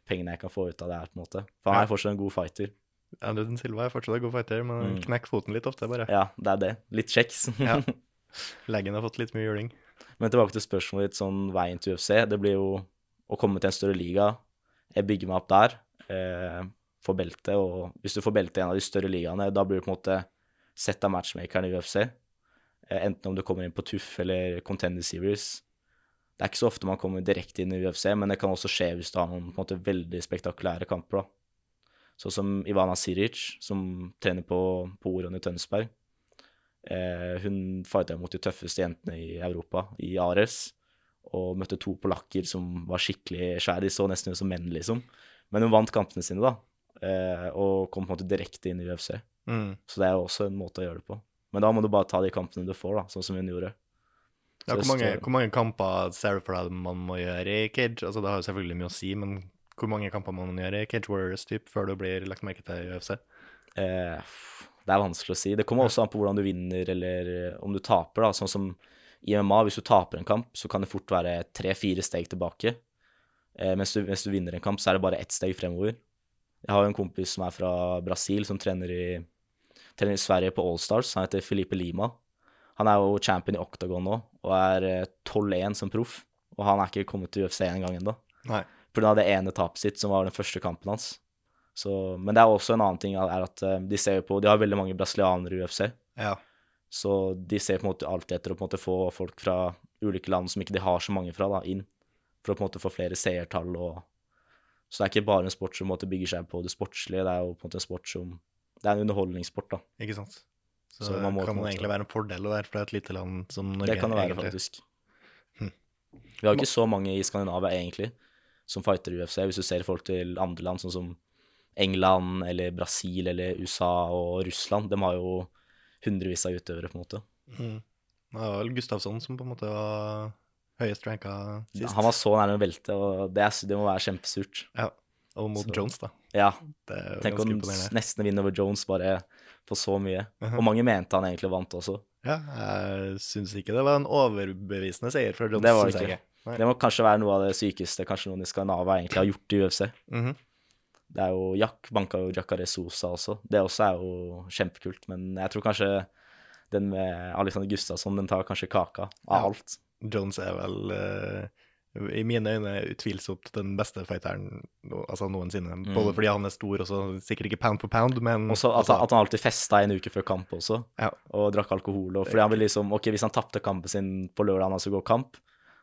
Speaker 2: pengene jeg kan få ut av det her, på en måte. For han er fortsatt en god fighter.
Speaker 1: Anderson Silva er fortsatt en god fighter, men han
Speaker 2: Mm.
Speaker 1: knekker foten litt ofte, bare.
Speaker 2: Ja, det er det. Litt kjeks.
Speaker 1: Ja. Leggen har fått litt mye juling.
Speaker 2: Men tilbake til spørsmålet ditt, sånn veien til UFC. Det blir jo å komme til en større liga. Jeg bygger meg opp der, eh, får belte, og hvis du får belte i en av de større ligaene, da blir du på en måte sett av matchmakeren i UFC. Eh, enten om du kommer inn på TUF eller Contender Series. Det er ikke så ofte man kommer direkte inn i UFC, men det kan også skje hvis du har noen på en måte veldig spektakulære kamper. da. Sånn som Ivana Siric, som trener på, på Oron i Tønsberg. Eh, hun fighta mot de tøffeste jentene i Europa, i Ares, og møtte to polakker som var skikkelig svære. De så nesten ut som menn, liksom. Men hun vant kampene sine, da, eh, og kom på en måte direkte inn i UFC.
Speaker 1: Mm.
Speaker 2: Så det er jo også en måte å gjøre det på. Men da må du bare ta de kampene du får, da, sånn som hun gjorde.
Speaker 1: Ja, hvor, mange, hvor mange kamper ser du for deg man må gjøre i cage? Altså, det har jo selvfølgelig mye å si, men hvor mange kamper må man gjøre i Cage Warriors typ, før du blir lagt merke til i UFC?
Speaker 2: Eh, det er vanskelig å si. Det kommer også an på hvordan du vinner, eller eh, om du taper. da, Sånn som i MMA, hvis du taper en kamp, så kan det fort være tre-fire steg tilbake. Eh, mens, du, mens du vinner en kamp, så er det bare ett steg fremover. Jeg har jo en kompis som er fra Brasil, som trener i, trener i Sverige på Allstars. Han heter Felipe Lima. Han er jo champion i Octagon nå, og er eh, 12-1 som proff. Og han er ikke kommet til UFC en gang ennå. Pga. det ene tapet sitt, som var den første kampen hans. Så, men det er også en annen ting er at eh, de ser på De har veldig mange brasilianere i UFC,
Speaker 1: Ja.
Speaker 2: så de ser på en måte alltid etter å på en måte få folk fra ulike land som ikke de har så mange fra, da, inn. For å på en måte få flere seertall og Så det er ikke bare en sport som en måte bygger seg på det sportslige, det er jo på en måte en sport som Det er en underholdningssport, da.
Speaker 1: Ikke sant? Så,
Speaker 2: Så man må
Speaker 1: kan
Speaker 2: det
Speaker 1: egentlig være en fordel å være fra et lite land som Norge.
Speaker 2: Det kan det være,
Speaker 1: egentlig.
Speaker 2: faktisk.
Speaker 1: Hm.
Speaker 2: Vi har ikke så mange i Skandinavia, egentlig, som fighter i UFC, hvis du ser folk til andre land, sånn som England eller Brasil eller USA og Russland. De har jo hundrevis av utøvere, på en måte.
Speaker 1: Mm. Det var vel Gustavsson som på en måte var høyest ranka sist.
Speaker 2: Han var så nærme å velte, og det, er, det må være kjempesurt.
Speaker 1: Ja. Og mot
Speaker 2: Så-
Speaker 1: Jones, da.
Speaker 2: Ja, tenk
Speaker 1: om
Speaker 2: nesten vinner over Jones bare på så mye.
Speaker 1: Mhm.
Speaker 2: Og mange mente han egentlig vant også.
Speaker 1: Ja, jeg syns ikke det var en overbevisende seier fra Jones.
Speaker 2: Det var det ikke.
Speaker 1: Nei.
Speaker 2: Det må kanskje være noe av det sykeste kanskje noen i Skandinavia egentlig har gjort i UFC.
Speaker 1: Mhm.
Speaker 2: Det er jo Jack banka jo Jacare Sosa også. Det også er jo kjempekult. Men jeg tror kanskje den med Alexander Gustavsson, den tar kanskje kaka av
Speaker 1: Ja.
Speaker 2: alt.
Speaker 1: Jones er vel uh, i mine øyne utvilsomt den beste fighteren altså noensinne. Både fordi han er stor, og så sikkert ikke pound for pound, men
Speaker 2: Mm. Også at,
Speaker 1: altså,
Speaker 2: at han alltid festa en uke før kamp også,
Speaker 1: Ja.
Speaker 2: og drakk alkohol. Og fordi han vil liksom, ok, Hvis han tapte kampen sin på lørdag han altså gå kamp,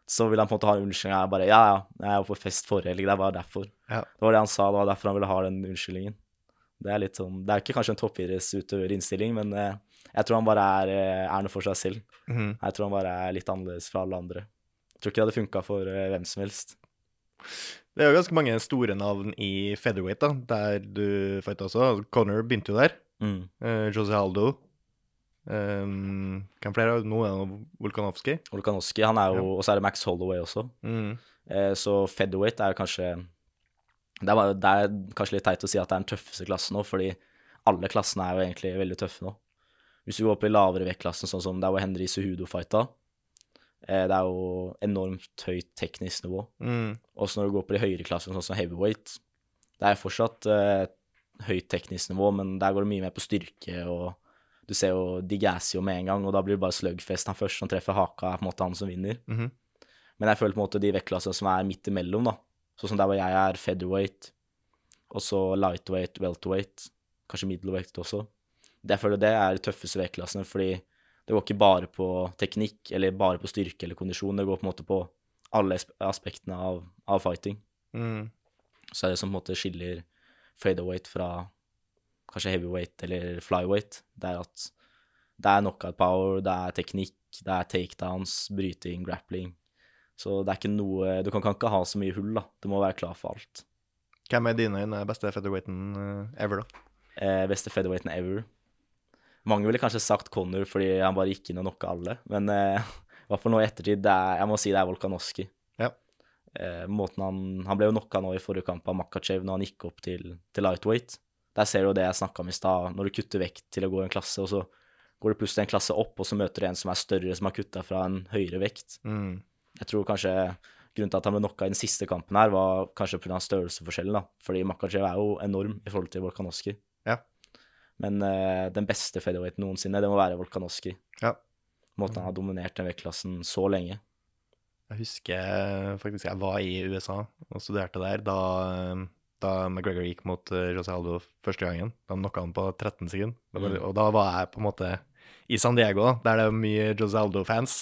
Speaker 2: så vil han på en måte ha en unnskyldning. Jeg bare, ja, ja, jeg var på fest forrige helg, det var derfor.
Speaker 1: Ja.
Speaker 2: Det var det han sa, det var derfor han ville ha den unnskyldningen. Det er litt sånn, det er ikke kanskje en toppidrettsutøverinnstilling, men eh, jeg tror han bare er, eh, er noe for seg selv.
Speaker 1: Mm.
Speaker 2: Jeg tror han bare er litt annerledes fra alle andre. Jeg tror ikke det hadde funka for eh, hvem som helst.
Speaker 1: Det er jo ganske mange store navn i featherweight, da, der du fighta også. Connor begynte jo der.
Speaker 2: Mm.
Speaker 1: Eh, Jose Aldo. Um, hvem flere? Nå er det Volkanovski.
Speaker 2: Volkanovski, han er jo, og så er det Max Holloway også.
Speaker 1: Mm.
Speaker 2: Eh, så featherweight er kanskje det er, bare, det er kanskje litt teit å si at det er den tøffeste klassen nå, fordi alle klassene er jo egentlig veldig tøffe nå. Hvis du går opp i lavere vektklassen, sånn som der hvor Henry Suhudo fighta, eh, det er jo enormt høyt teknisk nivå.
Speaker 1: Mm.
Speaker 2: Også når du går på de høyere klassene, sånn som heavyweight, det er fortsatt eh, høyt teknisk nivå, men der går det mye mer på styrke, og du ser jo de gasser jo med en gang, og da blir det bare slugfest. Han først som treffer haka, er på en måte han som vinner.
Speaker 1: Mhm.
Speaker 2: Men jeg føler på en måte de vektklassene som er midt imellom, da. Sånn som der hvor jeg er featherweight, og så lightweight, welterweight, kanskje middleweight også. Jeg føler det er de tøffeste vektklassene, fordi det går ikke bare på teknikk, eller bare på styrke eller kondisjon, det går på en måte på alle aspektene av, av fighting.
Speaker 1: Mm.
Speaker 2: Så er det som på en måte skiller featherweight fra kanskje heavyweight eller flyweight, det er at det er knockout power, det er teknikk, det er takedowns, bryting, grappling. Så det er ikke noe Du kan, kan ikke ha så mye hull, da. Du må være klar for alt.
Speaker 1: Hvem er dine øyne beste featherweighten eh, ever, da?
Speaker 2: Eh, beste featherweighten ever. Mange ville kanskje sagt Connor fordi han bare gikk inn og knocka alle, men eh, i hvert fall nå i ettertid, er, jeg må si det er Volkanoski.
Speaker 1: Ja.
Speaker 2: Eh, måten han, han ble jo knocka nå i forrige kamp av Makachev når han gikk opp til, til lightweight, Der ser du jo det jeg snakka om i stad, når du kutter vekt til å gå i en klasse, og så går du plutselig en klasse opp, og så møter du en som er større, som har kutta fra en høyere vekt.
Speaker 1: Mm.
Speaker 2: Jeg tror kanskje grunnen til at han ble knocka i den siste kampen her, var kanskje pga. størrelsesforskjellen, da. Fordi Makachev er jo enorm i forhold til Volkanovski.
Speaker 1: Ja.
Speaker 2: Men uh, den beste featherweight noensinne, det må være Volkanovski.
Speaker 1: Ja.
Speaker 2: Måten han har dominert den vektklassen så lenge.
Speaker 1: Jeg husker faktisk jeg var i USA og studerte der da, da McGregor gikk mot eh, José Aldo første gangen. Da knocka han på 13 sekunder.
Speaker 2: Mm.
Speaker 1: Og da var jeg på en måte i San Diego, da, der det er mye José Aldo-fans.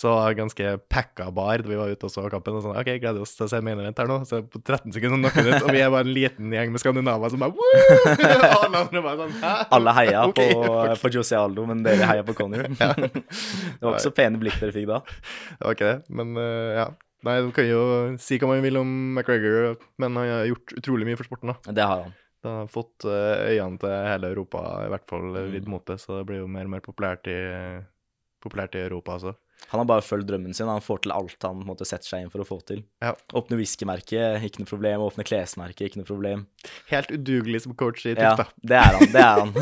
Speaker 1: Så ganske packa bar da vi var ute og så kampen. Og sånn, ok, gleder oss til å se main event her nå. Så på 13 sekunder knocka ut, og vi er bare en liten gjeng med skandinaver som bare Woo! Alle andre bare sånn, Hæ?
Speaker 2: Alle heia
Speaker 1: okay,
Speaker 2: på,
Speaker 1: okay.
Speaker 2: på Jose Aldo, men dere heia på Conor. det var ikke så pene blikk dere fikk da.
Speaker 1: Det var ikke det, men uh, ja. Nei, du kan jo si hva man vil om McGregor, men han har gjort utrolig mye for sporten, da.
Speaker 2: Det har han.
Speaker 1: Det har fått eh, øynene til hele Europa, i hvert fall
Speaker 2: Mm.
Speaker 1: vridd mot det, så det blir jo mer og mer populært i, populært i Europa, altså.
Speaker 2: Han har bare fulgt drømmen sin. Han får til alt han måtte sette seg inn for å få til.
Speaker 1: Ja.
Speaker 2: Åpne whiskymerke, ikke noe problem. Åpne klesmerke, ikke noe problem.
Speaker 1: Helt udugelig som coach i
Speaker 2: Ja, det er han. Det er han.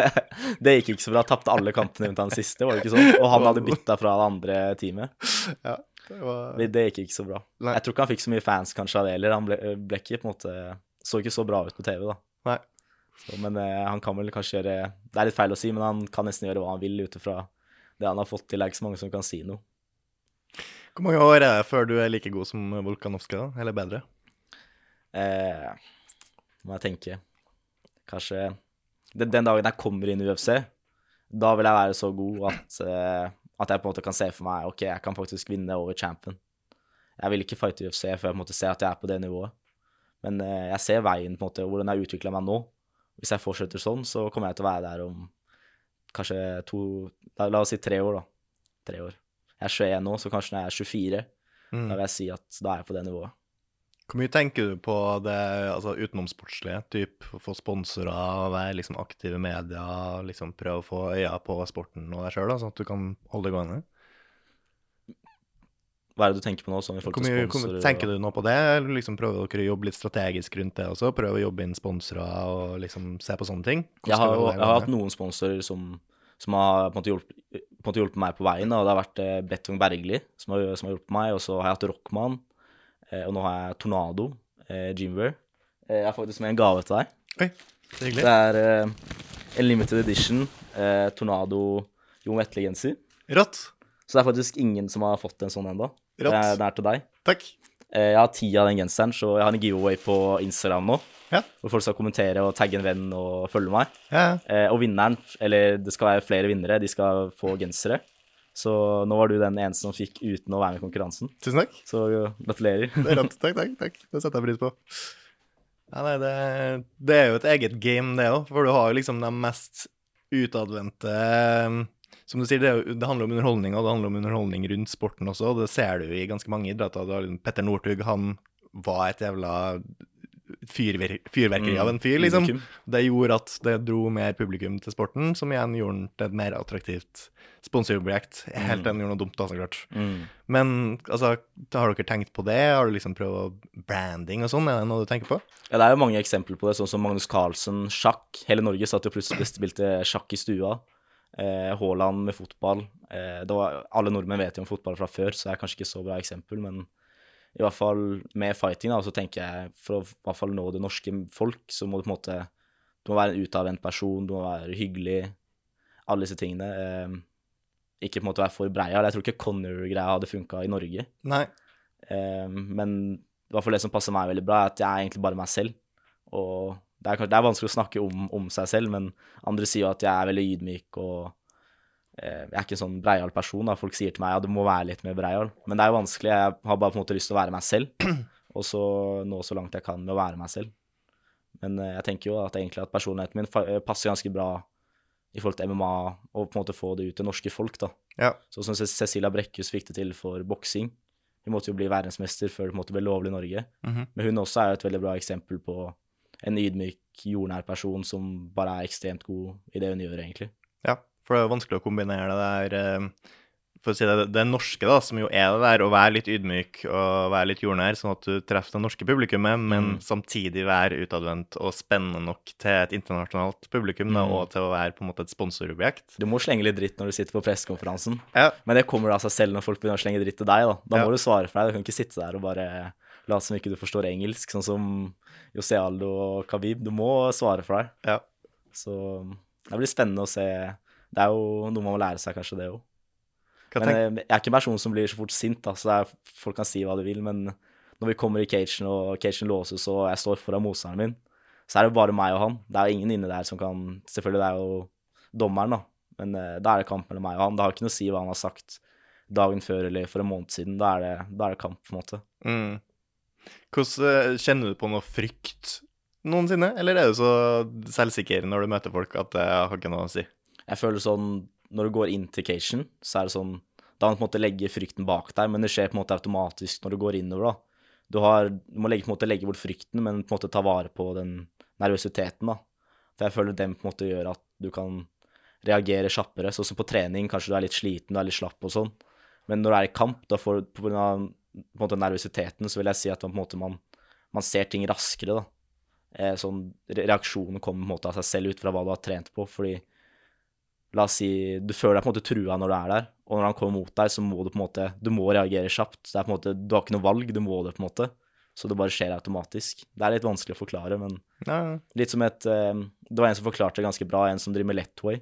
Speaker 2: det gikk ikke så bra. Tapte alle kampene rundt han siste, var det ikke sånn? Og han hadde bytta fra det andre teamet.
Speaker 1: Ja, det var
Speaker 2: Det, det gikk ikke så bra.
Speaker 1: Nei.
Speaker 2: Jeg tror ikke han fikk så mye fans kanskje av det heller. Han ble, ble ikke på en måte Så ikke så bra ut på TV, da.
Speaker 1: Nei.
Speaker 2: Så, men eh, han kan vel kanskje gjøre Det er litt feil å si, men han kan nesten gjøre hva han vil ut ifra det han har fått til. Det er ikke så mange som kan si noe.
Speaker 1: Hvor mange år er det før du er like god som Volkanovskij, da? Eller bedre?
Speaker 2: Eh, må jeg tenke Kanskje den, den dagen jeg kommer inn i UFC, da vil jeg være så god at, eh, at jeg på en måte kan se for meg ok, jeg kan faktisk vinne over champion. Jeg vil ikke fighte UFC før jeg på en måte ser at jeg er på det nivået. Men eh, jeg ser veien, på en måte, hvordan jeg utvikla meg nå. Hvis jeg fortsetter sånn, så kommer jeg til å være der om kanskje to La, la oss si tre år, da. Tre år. Jeg er 21 nå, så kanskje når jeg er 24,
Speaker 1: Mm.
Speaker 2: da vil jeg si at da er jeg på det nivået.
Speaker 1: Hvor mye tenker du på det altså utenomsportslige? Typ få sponsorer, være liksom aktiv i media, liksom prøve å få øya på sporten og deg sjøl, sånn at du kan holde det gående?
Speaker 2: Hva er det du tenker på nå? Sånn
Speaker 1: Hvor mye,
Speaker 2: sponsorer?
Speaker 1: tenker du nå på det? Eller liksom prøver dere å jobbe litt strategisk rundt det også? Prøve å jobbe inn sponsorer og liksom se på sånne ting? Hvordan
Speaker 2: Jeg har, jo, jeg har hatt noen sponsorer som, som har på en måte hjulpet, på en måte hjulpet meg på veien. Og Det har vært eh, Betong Bergli som har, som har hjulpet meg, og så har jeg hatt Rockman. Eh, og nå har jeg Tornado, eh, Gymwear. Eh, jeg har faktisk med en gave til deg.
Speaker 1: Oi, er hyggelig.
Speaker 2: Det er eh, en limited edition eh, Tornado Jon Vetle-genser.
Speaker 1: Rått.
Speaker 2: Så det er faktisk ingen som har fått en sånn ennå.
Speaker 1: Den
Speaker 2: er, til deg.
Speaker 1: Takk.
Speaker 2: Eh, jeg har ti av den genseren, så jeg har en giveaway på Instagram nå.
Speaker 1: Ja.
Speaker 2: Hvor folk skal kommentere og tagge en venn og følge meg.
Speaker 1: Ja.
Speaker 2: Eh, og vinneren, eller det skal være flere vinnere, de skal få gensere. Så nå var du den eneste som fikk uten å være med i konkurransen.
Speaker 1: Tusen takk.
Speaker 2: Så jo, gratulerer.
Speaker 1: Det er rått. Takk, takk, takk. Det setter jeg pris på. Ja, nei, det, det er jo et eget game, det òg, for du har jo liksom de mest utadvendte Som du sier, det, jo, det handler om underholdning, og det handler om underholdning rundt sporten også. og Det ser du i ganske mange idretter. Du har liksom Petter Northug, han var et jævla fyrver fyrverkeri av en fyr, liksom. Det gjorde at det dro mer publikum til sporten, som igjen gjorde den til et mer attraktivt sponsorobjekt. Helt til den gjorde noe dumt, da, så klart.
Speaker 2: Mm.
Speaker 1: Men altså, har dere tenkt på det? Har du liksom prøvd branding og sånn? Er det noe du tenker på?
Speaker 2: Ja, det er jo mange eksempler på det, sånn som Magnus Carlsen, sjakk. Hele Norge satt jo plutselig og spilte sjakk i stua. Eh, Haaland med fotball. Eh, var, alle nordmenn vet jo om fotball fra før, så det er kanskje ikke så bra eksempel, men i hvert fall med fighting, da, så tenker jeg for å i hvert fall nå det norske folk, så må du på en måte Du må være en utadvendt person, du må være hyggelig. Alle disse tingene. Eh, ikke på en måte være for breia. Jeg tror ikke Connor-greia hadde funka i Norge.
Speaker 1: Nei.
Speaker 2: Eh, men i hvert fall det som passer meg veldig bra, er at jeg er egentlig bare meg selv. Og det er, det er vanskelig å snakke om, om seg selv, men andre sier jo at jeg er veldig ydmyk og jeg er ikke en sånn breial person. da. Folk sier til meg ja, du må være litt mer breial. Men det er jo vanskelig. Jeg har bare på en måte lyst til å være meg selv, og så nå så langt jeg kan med å være meg selv. Men eh, jeg tenker jo at egentlig at personligheten min eh, passer ganske bra i forhold til MMA, og på en måte få det ut til norske folk, da.
Speaker 1: Ja.
Speaker 2: Sånn som Cecilia Brekkhus fikk det til for boksing. Hun måtte jo bli verdensmester før det måtte bli lovlig i Norge.
Speaker 1: Mhm.
Speaker 2: Men hun også er jo et veldig bra eksempel på en ydmyk, jordnær person som bare er ekstremt god i det hun gjør, egentlig.
Speaker 1: Ja, for det er jo vanskelig å kombinere det der eh, for å si det, det norske, da, som jo er det der, å være litt ydmyk og være litt jordnær, sånn at du treffer det norske publikummet, men
Speaker 2: Mm.
Speaker 1: samtidig være utadvendt og spennende nok til et internasjonalt publikum, da,
Speaker 2: Mm.
Speaker 1: og til å være på en måte et sponsorobjekt.
Speaker 2: Du må slenge litt dritt når du sitter på pressekonferansen.
Speaker 1: Ja.
Speaker 2: Men det kommer av seg selv når folk begynner å slenge dritt til deg. Da Da
Speaker 1: Ja.
Speaker 2: må du svare for deg. Du kan ikke sitte der og bare late som ikke du forstår engelsk, sånn som José Aldo og Khabib. Du må svare for deg.
Speaker 1: Ja.
Speaker 2: Så det blir spennende å se. Det er jo noe man må lære seg, kanskje, det òg. Men eh, jeg er ikke en person som blir så fort sint, da, så er, folk kan si hva de vil. Men når vi kommer i cagen, og cagen låses, og jeg står foran motstanderen min, så er det bare meg og han. Det er jo ingen inne der som kan Selvfølgelig, det er jo dommeren, da. Men eh, da er det kamp mellom meg og han. Det har ikke noe å si hva han har sagt dagen før eller for en måned siden. Da er det, da er det kamp, på en måte.
Speaker 1: mm. Hvordan eh, Kjenner du på noe frykt noensinne, eller er du så selvsikker når du møter folk at det har ikke noe å si?
Speaker 2: Jeg føler sånn Når du går inn til Cation, så er det sånn Da må du på en måte legge frykten bak deg, men det skjer på en måte automatisk når du går innover, da. Du, har, du må legge, på en måte legge bort frykten, men på en måte ta vare på den nervøsiteten, da. For jeg føler den på en måte gjør at du kan reagere kjappere. Sånn som på trening, kanskje du er litt sliten, du er litt slapp og sånn. Men når du er i kamp, da får du på grunn av på en måte nervøsiteten, så vil jeg si at man, på en måte, man, man ser ting raskere, da. Eh, sånn, reaksjonen kommer på en måte av seg selv ut fra hva du har trent på, fordi La oss si du føler deg på en måte trua når du er der, og når han kommer mot deg, så må du på en måte Du må reagere kjapt. Det er på en måte, Du har ikke noe valg, du må det, på en måte. Så det bare skjer automatisk. Det er litt vanskelig å forklare, men
Speaker 1: Ja,
Speaker 2: litt som et eh, Det var en som forklarte det ganske bra, en som driver med Letway,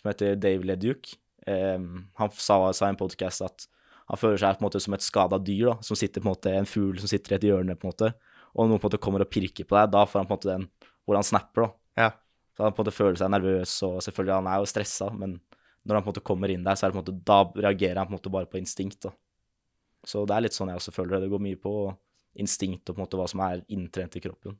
Speaker 2: som heter Dave Leduke. Eh, han sa, sa i en podkast at han føler seg på en måte som et skada dyr, da, som sitter på en måte, en fugl som sitter i et hjørne, på en måte, og noen på en måte kommer og pirker på deg. Da får han på en måte den hvor han snapper, da.
Speaker 1: ja.
Speaker 2: Så han på en måte føler seg nervøs, og selvfølgelig han er jo stressa, men når han på en måte kommer inn der, så er det på en måte, da reagerer han på en måte bare på instinkt. da. Så det er litt sånn jeg også føler det. Det går mye på instinkt og på en måte hva som er inntrent i kroppen.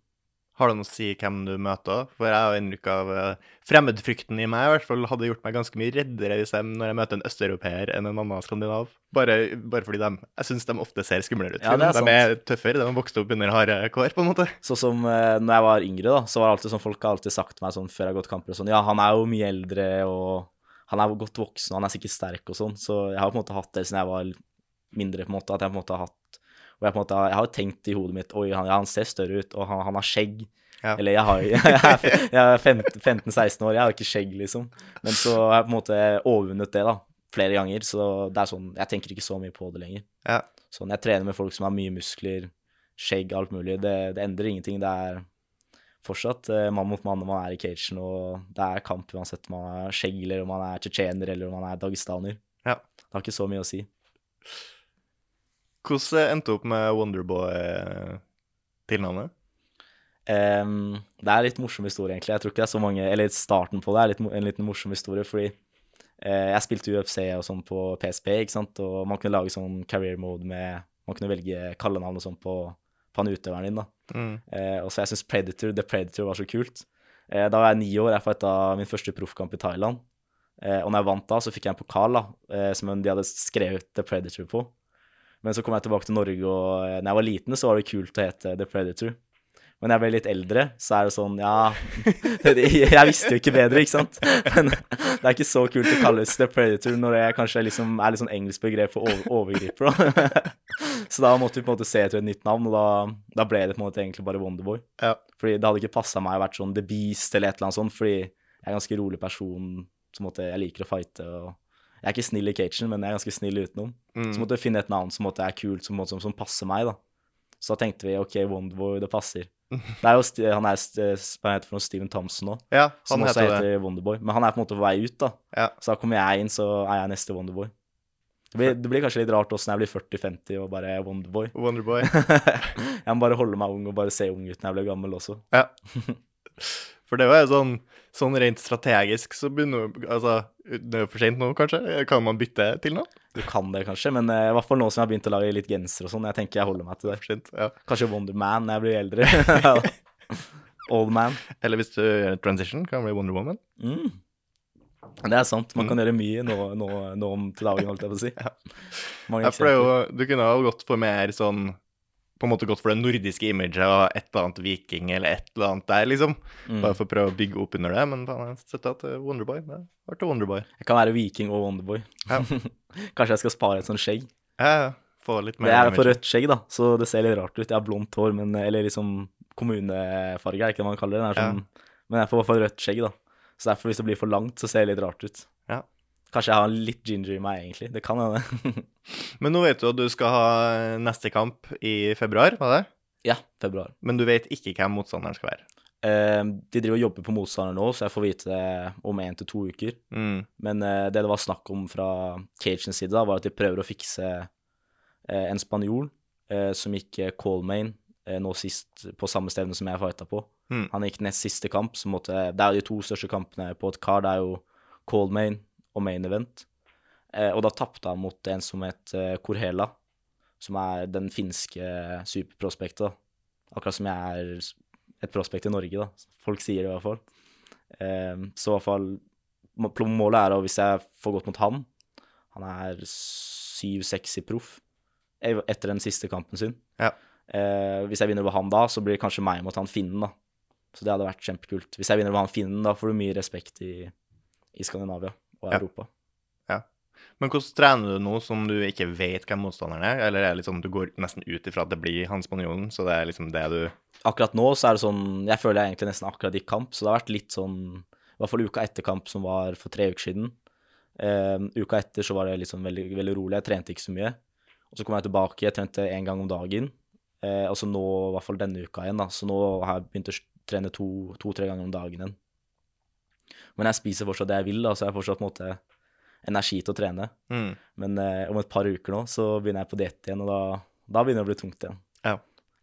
Speaker 1: Har det noe å si hvem du møter? For jeg har inntrykk av eh, Fremmedfrykten i meg i hvert fall hadde gjort meg ganske mye reddere hvis jeg, når jeg møter en østeuropeer enn en annen skandinav. Bare, bare fordi de Jeg syns de ofte ser skumlere ut.
Speaker 2: Ja, det er
Speaker 1: de er tøffere. De har vokst opp under harde kår, på en måte.
Speaker 2: Sånn som eh, når jeg var yngre, da, så var det alltid sånn folk har alltid sagt til meg sånn før jeg har gått kamper og sånn Ja, han er jo mye eldre, og han er godt voksen, og han er sikkert sterk og sånn. Så jeg har på en måte hatt det siden jeg var mindre, på en måte. At jeg på en måte har hatt Og jeg på en måte har- Jeg har tenkt i hodet mitt Oi, han, ja, han ser større ut, og han, han har skjegg.
Speaker 1: Ja.
Speaker 2: Eller jeg har jeg jeg er 15-16 år, jeg har ikke skjegg, liksom. Men så har jeg på en måte overvunnet det, da. Flere ganger. Så det er sånn Jeg tenker ikke så mye på det lenger.
Speaker 1: Ja.
Speaker 2: Sånn, jeg trener med folk som har mye muskler, skjegg, alt mulig. Det, det endrer ingenting. Det er fortsatt eh, mann mot mann når man er i cagen, og det er kamp uansett om man er skjegg, eller om man er tsjetsjener, eller om man er dagestaner.
Speaker 1: Ja.
Speaker 2: Det har ikke så mye å si.
Speaker 1: Hvordan endte du opp med Wonderboy-tilnavnet?
Speaker 2: Um, det er en litt morsom historie, egentlig. Jeg tror ikke det er så mange Eller starten på det er litt, en liten morsom historie, fordi uh, jeg spilte UFC og sånn på PSP, ikke sant, og man kunne lage sånn career mode med Man kunne velge kallenavn og sånn på, på han utøveren din, da.
Speaker 1: Mm.
Speaker 2: Uh, og så jeg syns Predator, The Predator var så kult. Uh, da var jeg ni år, jeg fighta min første proffkamp i Thailand. Og når jeg vant da, så fikk jeg en pokal da, som de hadde skrevet The Predator på. Men så kom jeg tilbake til Norge, og eh, når jeg var liten, så var det kult å hete The Predator. Men jeg ble litt eldre, så er det sånn, ja Jeg visste jo ikke bedre, ikke sant? Men det er ikke så kult å kalles The Predator når det kanskje liksom er litt sånn engelsk begrep for overgriper. da. Så da måtte vi på en måte se etter et nytt navn, og da, da ble det på en måte egentlig bare Wonderboy.
Speaker 1: Ja.
Speaker 2: Fordi det hadde ikke passa meg å vært sånn The Beast eller et eller annet sånt, fordi jeg er en ganske rolig person. Så måtte jeg liker å fighte. og Jeg er ikke snill i cagen, men jeg er ganske snill utenom.
Speaker 1: Mm.
Speaker 2: Så måtte vi finne et navn som måtte er kult, som, som, som passer meg. da. Så da tenkte vi OK, Wonderboy, det passer. Det er jo, han er hva heter for noe, Steven Thompson nå,
Speaker 1: Ja,
Speaker 2: som også
Speaker 1: heter
Speaker 2: heter Wonderboy. Men han er på en måte på vei ut, da.
Speaker 1: Ja.
Speaker 2: Så da kommer jeg inn, så er jeg neste Wonderboy. Det blir, det blir kanskje litt rart også når jeg blir 40-50 og bare er Wonderboy.
Speaker 1: Wonderboy.
Speaker 2: jeg må bare holde meg ung og bare se ung ut når jeg blir gammel også.
Speaker 1: Ja. For det var jo sånn, sånn rent strategisk så begynner Altså, det er jo for sent nå, kanskje? Kan man bytte til noe?
Speaker 2: Du kan det kanskje, men eh, i hvert fall nå som jeg har begynt å lage litt genser og sånn. Jeg tenker jeg holder meg til det.
Speaker 1: For sent, ja.
Speaker 2: Kanskje Wonder Man når jeg blir eldre. Old man.
Speaker 1: Eller hvis du gjør transition, kan det bli Wonder Woman.
Speaker 2: Mm. Det er sant. Man kan
Speaker 1: Mm.
Speaker 2: gjøre mye nå, nå, nå om til dagen, holdt jeg på å si. Mange
Speaker 1: Ja, for det er jo, du kunne ha gått for mer sånn på en måte gått for det nordiske imaget og et eller annet viking eller et eller annet der, liksom.
Speaker 2: Mm.
Speaker 1: Bare for å prøve å bygge opp under det. Men faen, jeg støtter at eh, Wonderboy det ble til Wonderboy.
Speaker 2: Jeg kan være viking og Wonderboy.
Speaker 1: Ja.
Speaker 2: Kanskje jeg skal spare et sånt skjegg.
Speaker 1: Ja, ja. Få litt mer
Speaker 2: Det er for rødt skjegg, da, så det ser litt rart ut. Jeg har blondt hår, men, eller liksom kommunefarge, er det ikke det man kaller det? det er
Speaker 1: Ja.
Speaker 2: sånn, Men jeg får i hvert fall rødt skjegg, da. Så derfor, hvis det blir for langt, så ser det litt rart ut.
Speaker 1: Ja.
Speaker 2: Kanskje jeg har litt ginger i meg, egentlig. Det kan hende.
Speaker 1: Men nå vet du at du skal ha neste kamp i februar, var det?
Speaker 2: ja, februar.
Speaker 1: Men du vet ikke hvem motstanderen skal være.
Speaker 2: Eh, de driver og jobber på motstander nå, så jeg får vite det om én til to uker.
Speaker 1: Mm.
Speaker 2: Men eh, det det var snakk om fra Cagens side, da, var at de prøver å fikse eh, en spanjol eh, som gikk eh, nå sist på samme stevne som jeg fighta på.
Speaker 1: Mm.
Speaker 2: Han gikk nest siste kamp, så måtte Det er jo de to største kampene på et kar. Det er jo Coleman og main event. Eh, og da tapte han mot en som het eh, Korhela, som er den finske superprospektet. Akkurat som jeg er et prospekt i Norge, da. Folk sier det i hvert fall. Eh, så i hvert fall Målet er, at hvis jeg får gått mot han Han er 7-6 i proff eh, etter den siste kampen sin.
Speaker 1: Ja.
Speaker 2: Eh, hvis jeg vinner over han da, så blir det kanskje meg mot han finnen, da. Så det hadde vært kjempekult. Hvis jeg vinner over han finnen, da får du mye respekt i, i Skandinavia og
Speaker 1: Ja.
Speaker 2: Europa.
Speaker 1: Men hvordan trener du nå som du ikke vet hvem motstanderen er? Eller er det liksom, du går nesten ut ifra at det blir han spanjolen, så det er liksom det du
Speaker 2: Akkurat nå så er det sånn Jeg føler jeg egentlig nesten akkurat gikk kamp, så det har vært litt sånn I hvert fall uka etter kamp, som var for tre uker siden. Eh, uka etter så var det sånn veldig, veldig rolig. Jeg trente ikke så mye. Og så kom jeg tilbake. Jeg trente én gang om dagen. Uh, og så nå, i hvert fall denne uka igjen, da. Så nå har jeg begynt å trene to-tre to, ganger om dagen igjen. Men jeg spiser fortsatt det jeg vil, da, så jeg har fortsatt på en måte energi til å trene.
Speaker 1: mm.
Speaker 2: Men eh, om et par uker nå så begynner jeg på diett igjen, og da, da begynner det å bli tungt igjen.
Speaker 1: Ja.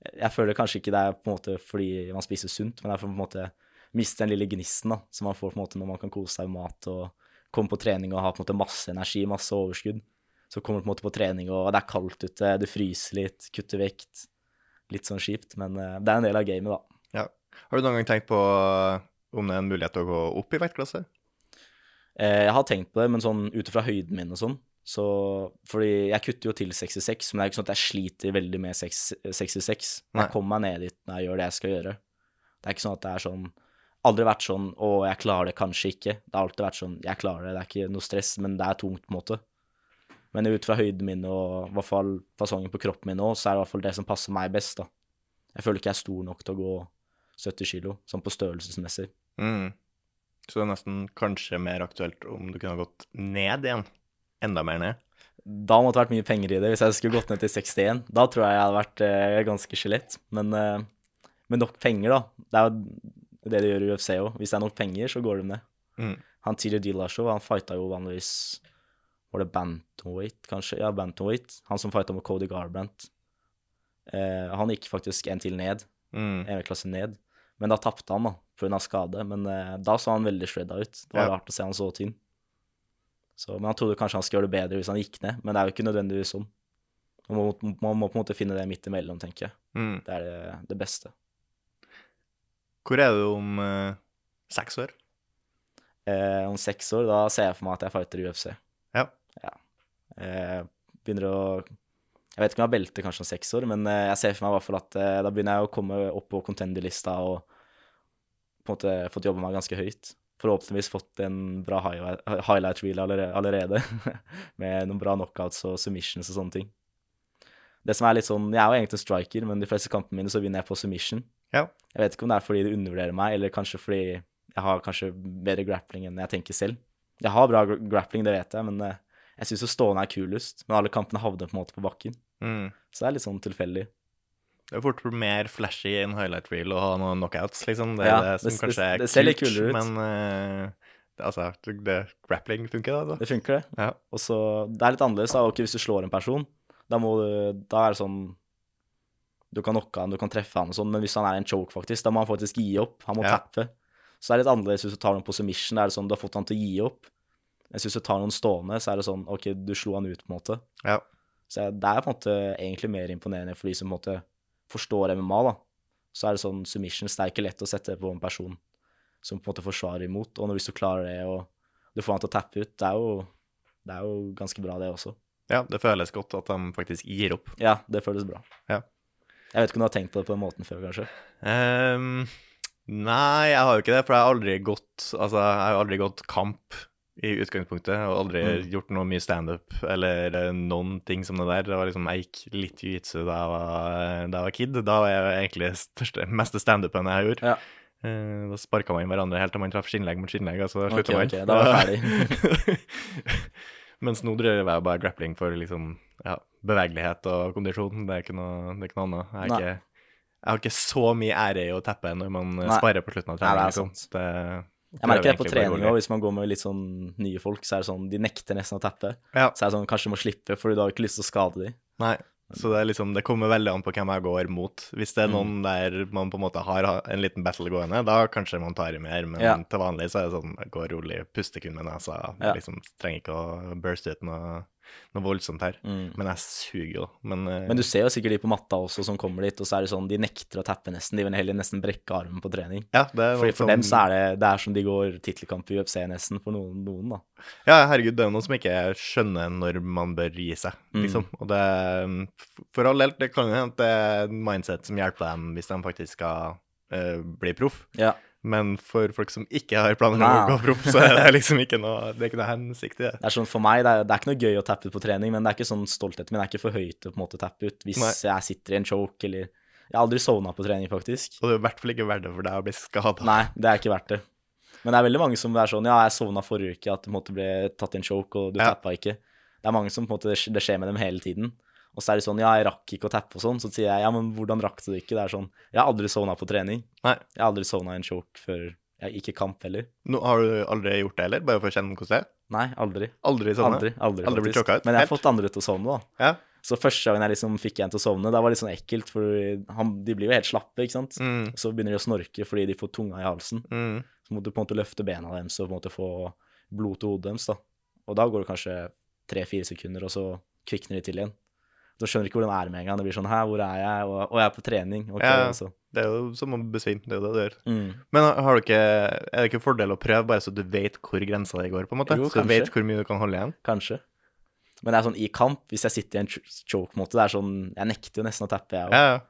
Speaker 2: Jeg, jeg føler kanskje ikke det er på en måte fordi man spiser sunt, men det er for på en måte miste den lille gnisten da, som man får på en måte når man kan kose seg med mat og komme på trening og ha på en måte masse energi, masse overskudd. Så kommer du på en måte på trening, og det er kaldt ute, du fryser litt, kutter vekt. Litt sånn kjipt, men eh, det er en del av gamet, da.
Speaker 1: ja. Har du noen gang tenkt på om det er en mulighet til å gå opp i vektklasse?
Speaker 2: Eh, jeg har tenkt på det, men sånn ut ifra høyden min og sånn. Så, fordi jeg kutter jo til 66, men det er ikke sånn at jeg sliter veldig med 6 66. Men
Speaker 1: Nei.
Speaker 2: jeg kommer meg ned dit når jeg gjør det jeg skal gjøre. Det er ikke sånn at det er sånn Aldri vært sånn 'Å, jeg klarer det kanskje ikke'. Det har alltid vært sånn 'Jeg klarer det'. Det er ikke noe stress, men det er tungt, på en måte. Men ut fra høyden min og i hvert fall fasongen på kroppen min nå, så er det i hvert fall det som passer meg best, da. Jeg føler ikke jeg er stor nok til å gå 70 kilo, sånn på størrelsesmessig.
Speaker 1: Mm. Så det er nesten kanskje mer aktuelt om du kunne ha gått ned igjen. Enda mer ned.
Speaker 2: Da måtte det vært mye penger i det. Hvis jeg skulle gått ned til 61, da tror jeg jeg hadde vært eh, ganske skjelett. Men eh, med nok penger, da. Det er jo det de gjør i UFC òg. Hvis det er nok penger, så går de ned.
Speaker 1: Mm.
Speaker 2: Han TJ Dillashaw, han fighta jo vanligvis Var det bantamweight, kanskje? Ja, bantamweight. Han som fighta med Cody Garbrandt. Eh, han gikk faktisk en til ned.
Speaker 1: Mm.
Speaker 2: En klasse ned. Men da tapte han, da, pga. skade. Men eh, da så han veldig shredda ut. Det var
Speaker 1: Ja.
Speaker 2: rart å se han så tynn. Så, men han trodde kanskje han skulle gjøre det bedre hvis han gikk ned, men det er jo ikke nødvendigvis sånn. Man må, man må på en måte finne det midt imellom, tenker jeg.
Speaker 1: Mm.
Speaker 2: Det er det, det beste.
Speaker 1: Hvor er du om eh, seks år?
Speaker 2: Eh, om seks år, da ser jeg for meg at jeg fighter i UFC.
Speaker 1: Ja.
Speaker 2: Eh, begynner å Jeg vet ikke om jeg har belte kanskje om seks år, men eh, jeg ser for meg i hvert fall at eh, da begynner jeg å komme opp på contender-lista og på en måte fått jobba meg ganske høyt. Forhåpentligvis fått en bra highlight reel allerede, med noen bra knockouts og submissions og sånne ting. Det som er litt sånn, Jeg er jo egentlig en striker, men de fleste kampene mine så vinner jeg på submission.
Speaker 1: Ja.
Speaker 2: Jeg vet ikke om det er fordi de undervurderer meg, eller kanskje fordi jeg har kanskje bedre grappling enn jeg tenker selv. Jeg har bra grappling, det vet jeg, men eh, jeg syns jo stående er kulest. Men alle kampene havner på en måte på bakken.
Speaker 1: Mm.
Speaker 2: Så det er litt sånn tilfeldig.
Speaker 1: Det er fort mer flashy enn highlight reel å ha noen knockouts, liksom. Det er
Speaker 2: Ja,
Speaker 1: det som
Speaker 2: det-
Speaker 1: kanskje
Speaker 2: det-
Speaker 1: er
Speaker 2: det
Speaker 1: kult,
Speaker 2: ut.
Speaker 1: men uh, det, altså, det, grappling funker, da. da.
Speaker 2: Det funker, det.
Speaker 1: Ja.
Speaker 2: Og så Det er litt annerledes. da, okay, Hvis du slår en person, da må du Da er det sånn Du kan knocke han, du kan treffe han og sånn, men hvis han er en choke, faktisk, da må han faktisk gi opp. Han må
Speaker 1: Ja.
Speaker 2: tappe. Så det er litt annerledes hvis du tar ham på submission. Da er det sånn du har fått han til å gi opp. Mens hvis du tar noen stående, så er det sånn OK, du slo han ut, på en måte.
Speaker 1: Ja.
Speaker 2: Så det er på en måte egentlig mer imponerende for de som på en måte forstår MMA, da. Så er det sånn submissions, det er ikke lett å sette på en person som på en måte forsvarer imot. Og hvis du klarer det, og du får han til å tappe ut, det er jo, det er jo ganske bra, det også.
Speaker 1: ja, det føles godt at de faktisk gir opp.
Speaker 2: Ja, det føles bra. Jeg vet ikke om du har tenkt på det på den måten før, kanskje?
Speaker 1: Um, nei, jeg har jo ikke det, for jeg har aldri gått Altså, jeg har aldri gått kamp i utgangspunktet, og aldri
Speaker 2: Mm.
Speaker 1: gjort noe mye standup eller eh, noen ting som det der. Det var liksom, Jeg gikk litt jiu-jitsu da, var- da jeg var kid. Da var jeg egentlig største, meste standupen jeg gjorde.
Speaker 2: Ja.
Speaker 1: Uh, da sparka man hverandre helt til man traff skinnlegg mot skinnlegg, og så slutta man.
Speaker 2: ok, da var jeg ferdig.
Speaker 1: Mens nå driver jeg bare grappling for liksom, ja, bevegelighet og kondisjon. Det er ikke noe, det er ikke noe annet. Jeg, er ikke, jeg har ikke så mye ære i å teppe når man
Speaker 2: Nei.
Speaker 1: sparer på slutten av
Speaker 2: Nei, det er
Speaker 1: liksom.
Speaker 2: sant.
Speaker 1: Det,
Speaker 2: Jeg merker det på trening òg, hvis man går med litt sånn nye folk, så er det sånn De nekter nesten å tappe.
Speaker 1: Ja,
Speaker 2: Så er det sånn kanskje du må slippe, fordi du har ikke lyst til å skade dem.
Speaker 1: nei. Så det er liksom, det kommer veldig an på hvem jeg går mot. Hvis det er
Speaker 2: Mm.
Speaker 1: noen der man på en måte har en liten battle gående, da kanskje man tar i mer, men
Speaker 2: Ja.
Speaker 1: til vanlig så er det sånn, går rolig, puster kun med nesa,
Speaker 2: Ja.
Speaker 1: liksom trenger ikke å burste ut noe, noe voldsomt her.
Speaker 2: Mm.
Speaker 1: Men jeg suger jo, men, uh,
Speaker 2: Men du ser jo sikkert de på matta også som kommer dit, og så er det sånn de nekter å tappe nesten. De vil heller nesten brekke armen på trening.
Speaker 1: ja, det
Speaker 2: Fordi
Speaker 1: For
Speaker 2: for dem så er det, det er som de går tittelkamp i UFC nesten, for noen, noen da.
Speaker 1: Ja, herregud, det er noen som ikke skjønner når man bør gi seg,
Speaker 2: Mm.
Speaker 1: liksom. Og det For all del, det kan jo hende at det er mindset som hjelper dem hvis de faktisk skal uh, bli proff.
Speaker 2: Ja.
Speaker 1: Men for folk som ikke har planer om å gå proff, så er det liksom ikke noe Det er ikke noe hensikt i det.
Speaker 2: Det er sånn for meg, det er, det er ikke noe gøy å tappe ut på trening, men det er ikke sånn stolthet min er ikke for høyt å på en måte tappe ut hvis
Speaker 1: Nei.
Speaker 2: jeg sitter i en choke eller Jeg har aldri sovna på trening, faktisk.
Speaker 1: Og det er i hvert fall ikke verdt det for deg å bli skada.
Speaker 2: Nei, det er ikke verdt det. Men det er veldig mange som er sånn Ja, jeg sovna forrige uke, at du måtte bli tatt i en choke, og du
Speaker 1: Ja.
Speaker 2: tappa ikke. Det er mange som på en måte Det skjer med dem hele tiden. Og så er det sånn Ja, jeg rakk ikke å tappe og sånn. Så sier jeg ja, men hvordan rakk du det ikke? Det er sånn Jeg har aldri sovna på trening.
Speaker 1: Nei.
Speaker 2: Jeg har aldri sovna i en choke før jeg Ikke kamp heller.
Speaker 1: Nå, har du aldri gjort det heller, bare for å kjenne hvordan det er?
Speaker 2: Nei, aldri.
Speaker 1: Aldri sånn?
Speaker 2: Aldri. aldri,
Speaker 1: Aldri blitt choka ut?
Speaker 2: Men jeg har fått andre til å sovne, da.
Speaker 1: Ja.
Speaker 2: Så første gangen jeg liksom fikk en til å sovne, da var det litt sånn ekkelt, for han, de blir jo helt slappe, ikke sant.
Speaker 1: Mm,
Speaker 2: Så begynner de å snorke fordi de får tunga i halsen.
Speaker 1: mm.
Speaker 2: Så må du på en måte løfte bena deres og på en måte få blod til hodet deres, da. Og da går det kanskje tre-fire sekunder, og så kvikner de til igjen. Da skjønner du ikke hvor den er med en gang. Det blir sånn Hæ, hvor er jeg? Og, og jeg er på trening. Okay,
Speaker 1: Ja.
Speaker 2: altså.
Speaker 1: Det er jo som å besvime. Det er jo det du gjør.
Speaker 2: Mm.
Speaker 1: Men har du ikke, er det ikke fordel å prøve, bare så du vet hvor grensa di går, på en måte?
Speaker 2: Jo,
Speaker 1: så du vet hvor mye du kan holde igjen?
Speaker 2: Kanskje. Men det er sånn i kamp, hvis jeg sitter i en ch- choke-måte, det er sånn Jeg nekter jo nesten å tappe, jeg òg.
Speaker 1: Ja, ja.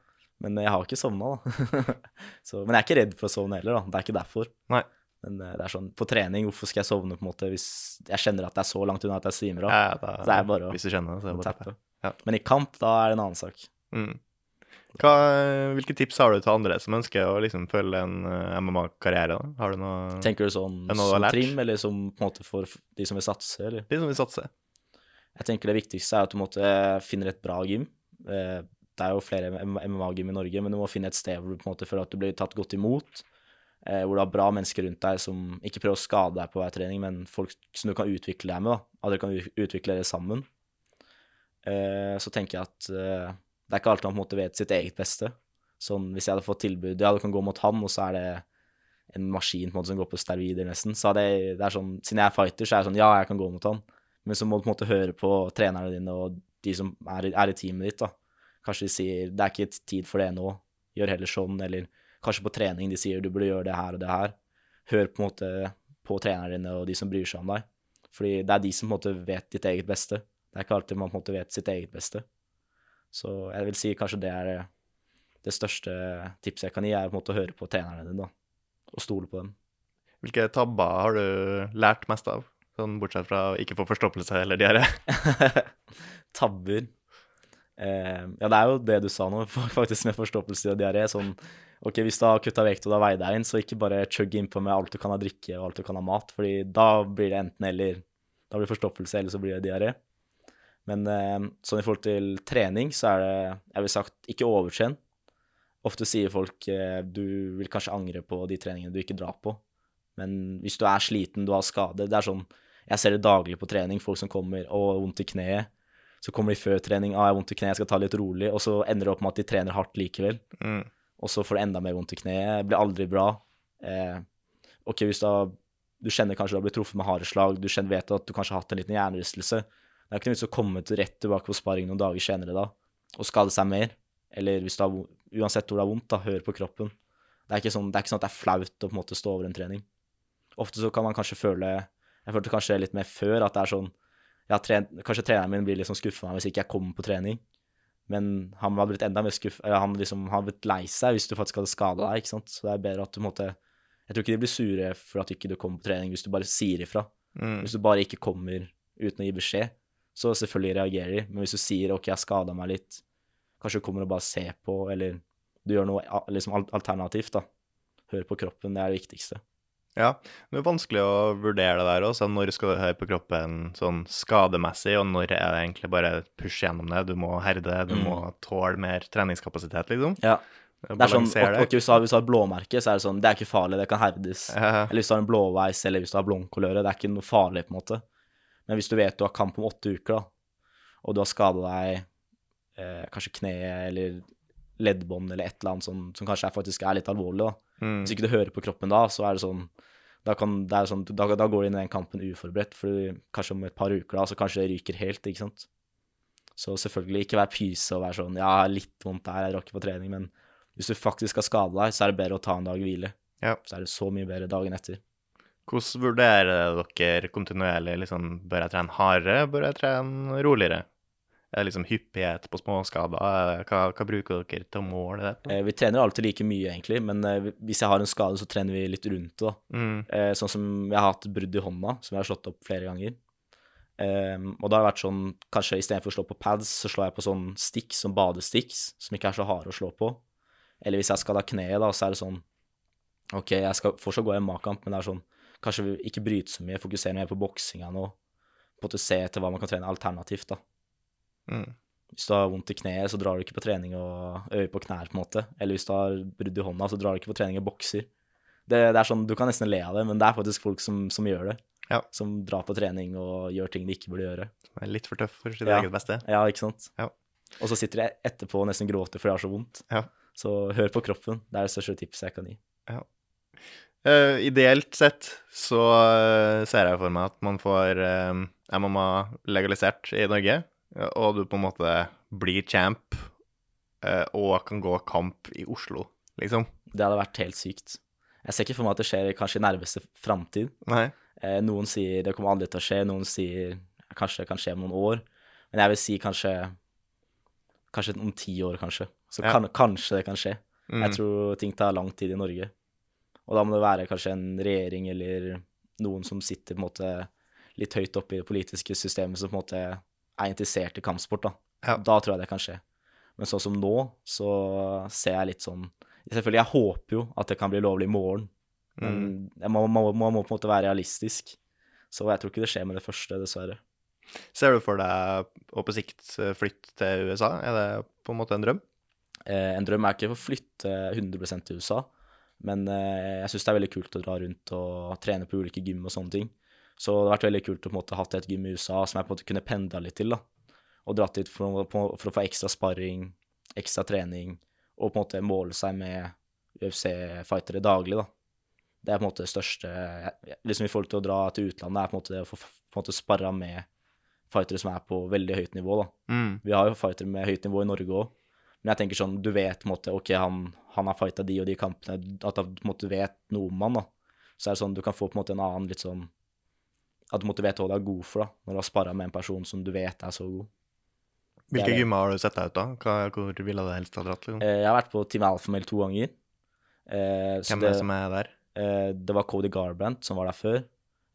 Speaker 2: Men jeg har ikke sovna, da. så, men jeg er ikke redd for å sovne heller, da. Det er ikke derfor.
Speaker 1: Nei.
Speaker 2: Men eh, det er sånn, på trening, hvorfor skal jeg sovne på en måte hvis jeg kjenner at det er så langt unna at jeg svimer av?
Speaker 1: ja
Speaker 2: ja, det er bare å-
Speaker 1: Hvis du kjenner det, så er det bare å tappe. Ja.
Speaker 2: Men i kamp, da er det en annen sak.
Speaker 1: Mm. Hva, hvilke tips har du til andre som ønsker å liksom følge en eh, MMA-karriere? Har du noe
Speaker 2: Tenker du sånn
Speaker 1: du
Speaker 2: som trim, eller som på en måte for de som vil satse, eller?
Speaker 1: De som vil satse?
Speaker 2: Jeg tenker det viktigste er at du måtte finner et bra gym. Eh, Det er jo flere MMA-gym i Norge, men du må finne et sted hvor du på en måte føler at du blir tatt godt imot. eh, Hvor du har bra mennesker rundt deg som ikke prøver å skade deg på hver trening, men folk som du kan utvikle deg med. da, At dere kan utvikle dere sammen. Eh, Så tenker jeg at eh, det er ikke alltid man på en måte vet sitt eget beste. Sånn, Hvis jeg hadde fått tilbud Ja, du kan gå mot han, og så er det en maskin på en måte som går på steroider, nesten. Så det, det er sånn, Siden jeg er fighter, så er det sånn Ja, jeg kan gå mot han. Men så må du på en måte høre på trenerne dine og de som er, er i teamet ditt. da. Kanskje de sier 'det er ikke tid for det nå', gjør heller sånn. Eller kanskje på trening de sier 'du burde gjøre det her og det her'. Hør på en måte på trenerne dine og de som bryr seg om deg. Fordi det er de som på en måte vet ditt eget beste. Det er ikke alltid man på en måte vet sitt eget beste. Så jeg vil si kanskje det er eh, det største tipset jeg kan gi, er på en måte å høre på trenerne dine. Og stole på dem.
Speaker 1: Hvilke tabber har du lært mest av? Sånn bortsett fra å ikke få forstoppelse eller diaré.
Speaker 2: Tabber. Eh, ja, det er jo det du sa nå, faktisk med forstoppelse og diaré. Sånn, ok, hvis du har kutta vekt og du har veid deg inn, så ikke bare chugg innpå med alt du kan ha drikke og alt du kan ha mat, fordi da blir det enten eller. Da blir det forstoppelse, eller så blir det diaré. Men eh, sånn i forhold til trening, så er det, jeg vil sagt, ikke overtren. Ofte sier folk eh, du vil kanskje angre på de treningene du ikke drar på. Men hvis du er sliten, du har skade Det er sånn Jeg ser det daglig på trening, folk som kommer og vondt i kneet. Så kommer de før trening, ah, jeg har vondt i kneet, jeg skal ta litt rolig, og så ender det opp med at de trener hardt likevel.
Speaker 1: Mm.
Speaker 2: Og så får du enda mer vondt i kneet, blir aldri bra. Eh, ok, hvis da, du kjenner kanskje du har blitt truffet med harde slag, du kjenner, vet at du kanskje har hatt en liten hjernerystelse, det er ikke noe vits å komme til rett tilbake på sparring noen dager senere da, og skade seg mer. Eller hvis du har, uansett hvor det er vondt, da, hør på kroppen. Det er ikke sånn, det er ikke sånn at det er flaut å på en måte stå over en trening. Ofte så kan man kanskje føle Jeg følte kanskje litt mer før at det er sånn ja, tren, Kanskje treneren min blir litt sånn skuffa hvis ikke jeg kommer på trening. Men han har blitt enda mer skuffa han liksom har blitt lei seg hvis du faktisk hadde skada deg, ikke sant. Så det er bedre at du på en måte Jeg tror ikke de blir sure for at du ikke kommer på trening hvis du bare sier ifra.
Speaker 1: Mm.
Speaker 2: Hvis du bare ikke kommer uten å gi beskjed, så selvfølgelig reagerer de. Men hvis du sier 'OK, jeg skada meg litt', kanskje du kommer og bare ser på, eller du gjør noe liksom alternativt, da. Hør på kroppen, det er det viktigste.
Speaker 1: Ja, det er vanskelig å vurdere det der også. Når skal du høre på kroppen sånn skademessig, og når er det egentlig bare push gjennom det? Du må herde, du
Speaker 2: Mm.
Speaker 1: må tåle mer treningskapasitet, liksom.
Speaker 2: Ja. Det er sånn, ok, hvis, du har, hvis du har et blåmerke, så er det sånn Det er ikke farlig, det kan herdes.
Speaker 1: Ja,
Speaker 2: Eller hvis du har en blåveis, eller hvis du har blondkoløre, det er ikke noe farlig, på en måte. Men hvis du vet du har kamp om åtte uker, da, og du har skada deg eh, kanskje kneet eller leddbånd eller et eller annet som, som kanskje er, faktisk er litt alvorlig, da.
Speaker 1: mm.
Speaker 2: Hvis ikke du hører på kroppen da, så er det sånn da, kan, det er sånn, da, da går du inn i den kampen uforberedt, for kanskje om et par uker da, så kanskje det ryker helt, ikke sant. Så selvfølgelig ikke vær pyse og være sånn Ja, jeg har litt vondt der, jeg rocker på trening, men hvis du faktisk skal skade deg, så er det bedre å ta en dag hvile.
Speaker 1: Ja.
Speaker 2: Så er det så mye bedre dagen etter.
Speaker 1: Hvordan vurderer dere kontinuerlig? Liksom, bør jeg trene hardere? Bør jeg trene roligere? Er det liksom hyppighet på småskader? Hva, hva bruker dere til å måle det på?
Speaker 2: Eh, vi trener alltid like mye, egentlig, men eh, hvis jeg har en skade, så trener vi litt rundt det.
Speaker 1: Mm.
Speaker 2: Eh, sånn som jeg har hatt brudd i hånda, som jeg har slått opp flere ganger. Ehm, og da har det vært sånn, kanskje istedenfor å slå på pads, så slår jeg på sånn sticks, som badesticks, som ikke er så harde å slå på. Eller hvis jeg skal ha kneet, da, så er det sånn OK, jeg skal fortsatt gå i MMA-kamp, men det er sånn Kanskje ikke bryte så mye, fokusere mer på boksinga nå. På måte se etter hva man kan trene alternativt, da.
Speaker 1: Mm.
Speaker 2: Hvis du har vondt i kneet, så drar du ikke på trening og øver på knær, på en måte. Eller hvis du har brudd i hånda, så drar du ikke på trening og bokser. Det, det er sånn, Du kan nesten le av det, men det er faktisk folk som, som gjør det.
Speaker 1: Ja.
Speaker 2: Som drar på trening og gjør ting de ikke burde gjøre.
Speaker 1: Som er litt for tøff for sitt
Speaker 2: Ja.
Speaker 1: eget beste.
Speaker 2: Ja, ikke sant?
Speaker 1: Ja.
Speaker 2: Og så sitter de etterpå og nesten gråter fordi de har så vondt.
Speaker 1: Ja.
Speaker 2: Så hør på kroppen. Det er det største tipset jeg kan gi.
Speaker 1: Eh, ideelt sett så uh, ser jeg for meg at man får uh, MMA legalisert i Norge, eh, og du på en måte blir champ eh, og kan gå kamp i Oslo, liksom.
Speaker 2: Det hadde vært helt sykt. Jeg ser ikke for meg at det skjer kanskje i nærmeste framtid. Eh, noen sier det kommer aldri til å skje, noen sier kanskje det kan skje om noen år. Men jeg vil si kanskje Kanskje om ti år, kanskje. Så
Speaker 1: Ja.
Speaker 2: kan, kanskje det kan skje.
Speaker 1: Mm.
Speaker 2: Jeg tror ting tar lang tid i Norge. Og da må det være kanskje en regjering eller noen som sitter på en måte litt høyt oppe i det politiske systemet, som på en måte er interessert i kampsport. Da
Speaker 1: Ja.
Speaker 2: Da tror jeg det kan skje. Men sånn som nå, så ser jeg litt sånn Selvfølgelig, jeg håper jo at det kan bli lovlig i morgen, men
Speaker 1: Mm.
Speaker 2: må, må, må, må på en måte være realistisk. Så jeg tror ikke det skjer med det første, dessverre.
Speaker 1: Ser du for deg å på sikt eh, flytte til USA? Er det på en måte en drøm?
Speaker 2: Eh, en drøm er ikke å flytte 100 til USA, men eh, jeg syns det er veldig kult å dra rundt og trene på ulike gym og sånne ting. Så det har vært veldig kult å på en måte hatt et gym i USA som jeg på en måte kunne pendla litt til. da. Og dratt dit for, å- for å få ekstra sparring, ekstra trening, og på en måte måle seg med UFC-fightere daglig. da. Det er på en måte det største liksom I forhold til å dra til utlandet, er på en måte det å få på en måte sparra med fightere som er på veldig høyt nivå. da.
Speaker 1: Mm.
Speaker 2: Vi har jo fightere med høyt nivå i Norge òg. Men jeg tenker sånn, du vet på en måte, ok, han, han har fighta de og de kampene, at du på en måte vet noe om han da. Så er det sånn, du kan få på en måte en annen litt sånn, at du måtte vite hva du er god for da, når du har sparra med en person som du vet er så god.
Speaker 1: Hvilke
Speaker 2: er
Speaker 1: gymmer har du sett deg ut, da? Hva, hvor ville du helst ha dratt? Liksom?
Speaker 2: Eh, jeg har vært på Team Alphamale to ganger. Eh, så
Speaker 1: Hvem er
Speaker 2: det,
Speaker 1: som er der?
Speaker 2: eh, det var Cody Garbrandt som var der før.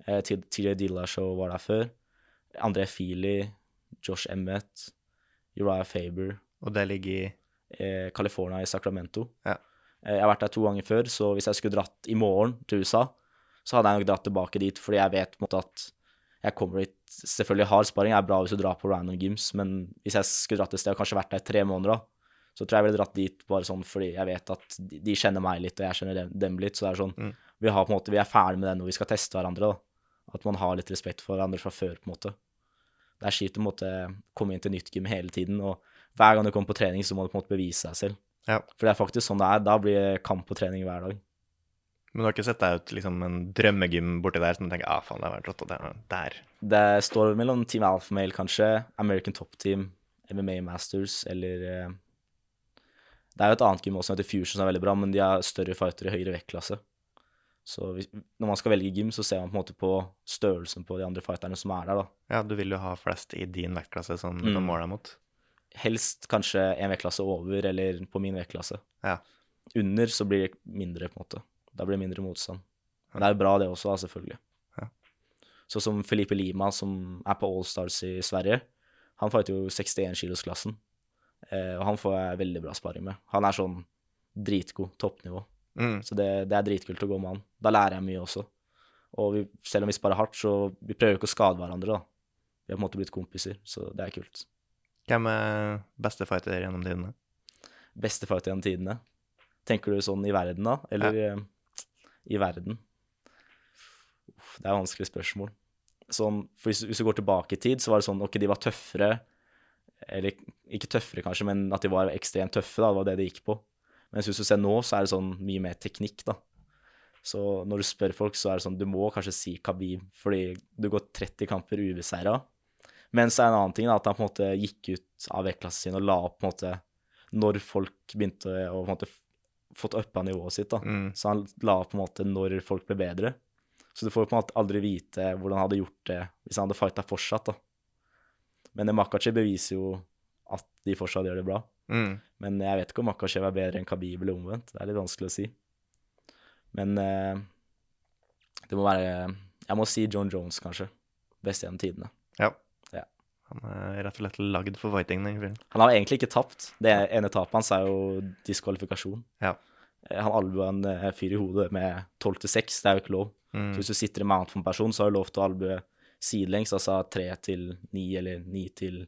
Speaker 2: Eh, TJ Dillashow var der før. André Feely, Josh Emmett, Uriah Faber.
Speaker 1: Og det ligger i
Speaker 2: eh, California i Sacramento.
Speaker 1: Ja.
Speaker 2: Eh, jeg har vært der to ganger før, så hvis jeg skulle dratt i morgen til USA, så hadde jeg nok dratt tilbake dit, fordi jeg vet på en måte at jeg kommer dit Selvfølgelig hardsparing er bra hvis du drar på random gyms, men hvis jeg skulle dratt et sted og kanskje vært der i tre måneder, da, så tror jeg jeg ville dratt dit bare sånn fordi jeg vet at de, de kjenner meg litt, og jeg kjenner dem, dem litt. Så det er sånn
Speaker 1: Mm.
Speaker 2: vi, har på en måte, vi er ferdig med det når vi skal teste hverandre, da. At man har litt respekt for hverandre fra før, på en måte. Det er kjipt å måtte komme inn til nytt gym hele tiden, og hver gang du kommer på trening, så må du på en måte bevise deg selv.
Speaker 1: Ja.
Speaker 2: For det er faktisk sånn det er. Da blir det kamp på trening hver dag.
Speaker 1: Men du har ikke sett deg ut liksom en drømmegym borti der som du tenker ah, faen, det har vært rått å være der?
Speaker 2: Det står mellom Team Alphamale, kanskje, American Top Team, MMA Masters eller eh, Det er jo et annet gym også som heter Fusion som er veldig bra, men de har større fightere i høyere vektklasse. Så hvis, når man skal velge gym, så ser man på en måte på størrelsen på de andre fighterne som er der, da.
Speaker 1: Ja, du vil jo ha flest i din vektklasse som du måler
Speaker 2: Mm.
Speaker 1: måle deg mot.
Speaker 2: Helst kanskje en vektklasse over eller på min vektklasse.
Speaker 1: Ja.
Speaker 2: Under så blir det mindre, på en måte. Da blir det mindre motstand. Men det er jo bra, det også, da, selvfølgelig.
Speaker 1: Ja.
Speaker 2: Så som Felipe Lima, som er på Allstars i Sverige, han fighter jo 61-kilosklassen. Eh, og han får jeg veldig bra sparring med. Han er sånn dritgod, toppnivå.
Speaker 1: Mm.
Speaker 2: Så det, det er dritkult å gå med han. Da lærer jeg mye også. Og vi, selv om vi sparer hardt, så vi prøver jo ikke å skade hverandre, da. Vi har på en måte blitt kompiser, så det er kult.
Speaker 1: Hvem er beste fighter gjennom tidene?
Speaker 2: Beste fighter gjennom tidene? Tenker du sånn i verden, da? Eller ja. i verden? Uff, det er vanskelig spørsmål. Sånn, for hvis, hvis du går tilbake i tid, så var det sånn Ok, de var tøffere. Eller ikke tøffere, kanskje, men at de var ekstremt tøffe. da, Det var det de gikk på. Mens hvis du ser nå, så er det sånn mye mer teknikk, da. Så når du spør folk, så er det sånn Du må kanskje si Khabib, fordi du går 30 kamper ubeseira. Men så er det en annen ting da, at han på en måte gikk ut av vektklassen sin og la opp på en måte når folk begynte å på en måte fått uppa nivået sitt. da.
Speaker 1: Mm.
Speaker 2: Så han la opp på en måte når folk ble bedre. Så du får på en måte aldri vite hvordan han hadde gjort det hvis han hadde fighta fortsatt. da. Men Makachev beviser jo at de fortsatt gjør det bra.
Speaker 1: Mm.
Speaker 2: Men jeg vet ikke om Makachev er bedre enn Khabib eller omvendt. Det er litt vanskelig å si. Men eh, det må være Jeg må si John Jones, kanskje. Best gjennom tidene.
Speaker 1: Ja. Han er rett og slett lagd for fighting, den fyren.
Speaker 2: Han har egentlig ikke tapt. Det ene tapet hans er jo diskvalifikasjon.
Speaker 1: Ja.
Speaker 2: Eh, Han albua en eh, fyr i hodet med 12 til 6. Det er jo ikke lov.
Speaker 1: Mm.
Speaker 2: Så hvis du sitter i mount på en person, så har du lov til å albue sidelengs, altså 3 til 9 eller 9 til,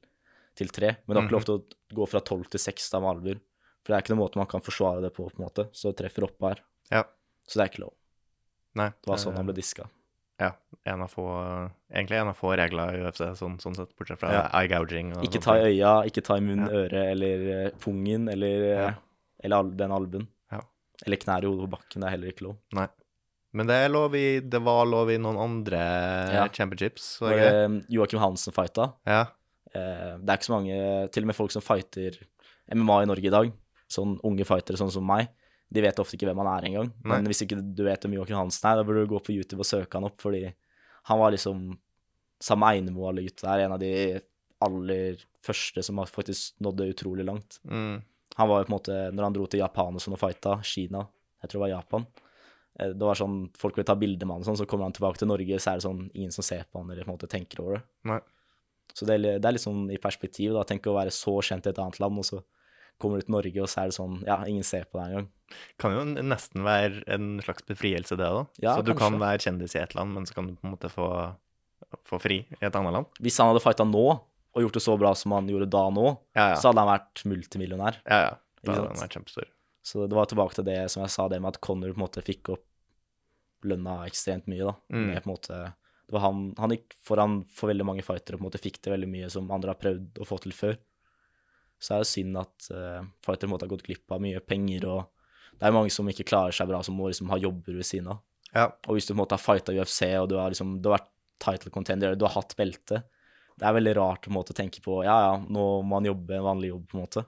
Speaker 2: til 3. Men du har ikke lov til å gå fra 12 til 6 da med albuer. For det er ikke noen måte man kan forsvare det på, på en måte. Så du treffer oppå her.
Speaker 1: Ja.
Speaker 2: Så det er ikke lov.
Speaker 1: Nei.
Speaker 2: Det var sånn han ble diska.
Speaker 1: Ja. En få, egentlig en av få regler i UFC, sånn, sånn sett, bortsett fra
Speaker 2: Ja.
Speaker 1: eye gouging.
Speaker 2: Ikke ta i øya, ikke ta i munn,
Speaker 1: Ja.
Speaker 2: øre eller eh, pungen eller, eh,
Speaker 1: Ja.
Speaker 2: eller al- den albuen.
Speaker 1: Ja.
Speaker 2: Eller knær i hodet på bakken. Det er heller ikke lov.
Speaker 1: Nei. Men det, lov i, det var lov i noen andre championships. Så
Speaker 2: eh, Joakim Hansen fighta
Speaker 1: ja.
Speaker 2: eh, Det er ikke så mange Til og med folk som fighter MMA i Norge i dag, sånn unge fightere sånn som meg, de vet ofte ikke hvem han er engang. Men hvis ikke du vet hvem Joakim Hansen er, da burde du gå på YouTube og søke han opp, fordi han var liksom Samme Einemo alle gutta der, en av de aller første som har faktisk nådde utrolig langt.
Speaker 1: Mm.
Speaker 2: Han var jo på en måte, når han dro til Japan og sånn og fighta, Kina, jeg tror det var Japan, eh, det var sånn, folk ville ta bilder med han og sånn, så kommer han tilbake til Norge, så er det sånn, ingen som ser på han eller på en måte tenker over det.
Speaker 1: Nei.
Speaker 2: Så det er, det er litt sånn i perspektiv, da, tenk å være så kjent i et annet land, og så kommer du til Norge, og så er det sånn, ja, ingen ser på deg engang.
Speaker 1: Kan jo nesten være en slags befrielse, det, da.
Speaker 2: Ja,
Speaker 1: så du kan være kjendis i et land, men så kan du på en måte få, få fri i et annet land.
Speaker 2: Hvis han hadde fighta nå, og gjort det så bra som han gjorde da nå,
Speaker 1: Ja, ja.
Speaker 2: så hadde han vært multimillionær.
Speaker 1: ja, ja. Da hadde han vært kjempestor.
Speaker 2: Så det var tilbake til det som jeg sa, det med at Connor på en måte fikk opp lønna ekstremt mye, da.
Speaker 1: Mm.
Speaker 2: Med på en måte Det var han Han gikk foran for veldig mange fightere og på en måte fikk til veldig mye som andre har prøvd å få til før. Så er det synd at uh, fightere på en måte har gått glipp av mye penger, og det er mange som ikke klarer seg bra, som må liksom ha jobber ved siden av.
Speaker 1: Ja.
Speaker 2: Og hvis du på en måte har fighta UFC, og du har liksom Du har vært title contender, du har hatt belte Det er veldig rart på en måte å tenke på Ja, ja, nå må han jobbe en vanlig jobb, på en måte.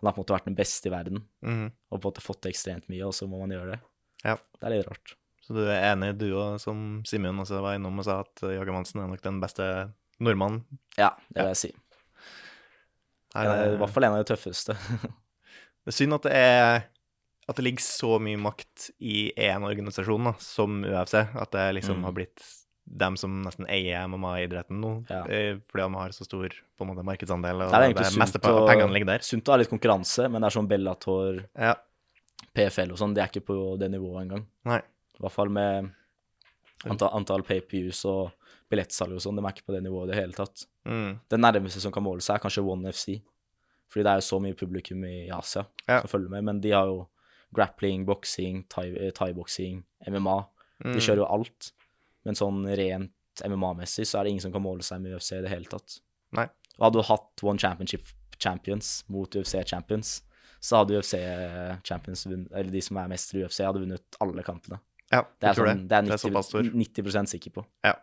Speaker 2: Han har på en måte vært den beste i verden
Speaker 1: mm.
Speaker 2: og på en måte fått til ekstremt mye, og så må man gjøre det.
Speaker 1: Ja.
Speaker 2: Det er litt rart.
Speaker 1: Så du er enig, du òg, som Simen også var innom og sa at eh, Jørgen Hansen er nok den beste nordmannen?
Speaker 2: Ja, det vil jeg si.
Speaker 1: Nei,
Speaker 2: det er I hvert fall en av de tøffeste.
Speaker 1: det er synd at det er at det ligger så mye makt i én organisasjon, da, som UFC. At det liksom
Speaker 2: Mm.
Speaker 1: har blitt dem som nesten eier MMA-idretten nå,
Speaker 2: Ja.
Speaker 1: eh, fordi de har så stor på en måte, markedsandel. Og
Speaker 2: Det er egentlig
Speaker 1: det meste
Speaker 2: sunt å-
Speaker 1: pengene ligger der.
Speaker 2: Sunt å ha litt konkurranse, men det er sånn Bellator,
Speaker 1: Ja.
Speaker 2: PFL og sånn, de er ikke på det nivået engang.
Speaker 1: Nei.
Speaker 2: I hvert fall med antall, antall PPUs og billettsalg og sånn, de er ikke på det nivået i det hele tatt.
Speaker 1: Mm.
Speaker 2: Det nærmeste som kan måle seg, er kanskje One FC. Fordi det er jo så mye publikum i Asia
Speaker 1: Ja.
Speaker 2: som følger med. Men de har jo grappling, boksing, thai- eh, MMA.
Speaker 1: Mm.
Speaker 2: De kjører jo alt. Men sånn rent MMA-messig så er det ingen som kan måle seg med UFC i det hele tatt.
Speaker 1: Nei.
Speaker 2: Og hadde du hatt One Championship Champions mot UFC Champions, så hadde UFC Champions eller de som er mestere i UFC, hadde vunnet alle kampene.
Speaker 1: Ja,
Speaker 2: Det er, sånn, det
Speaker 1: Det er
Speaker 2: 90,
Speaker 1: såpass stor.
Speaker 2: 90 sikker på. Ja.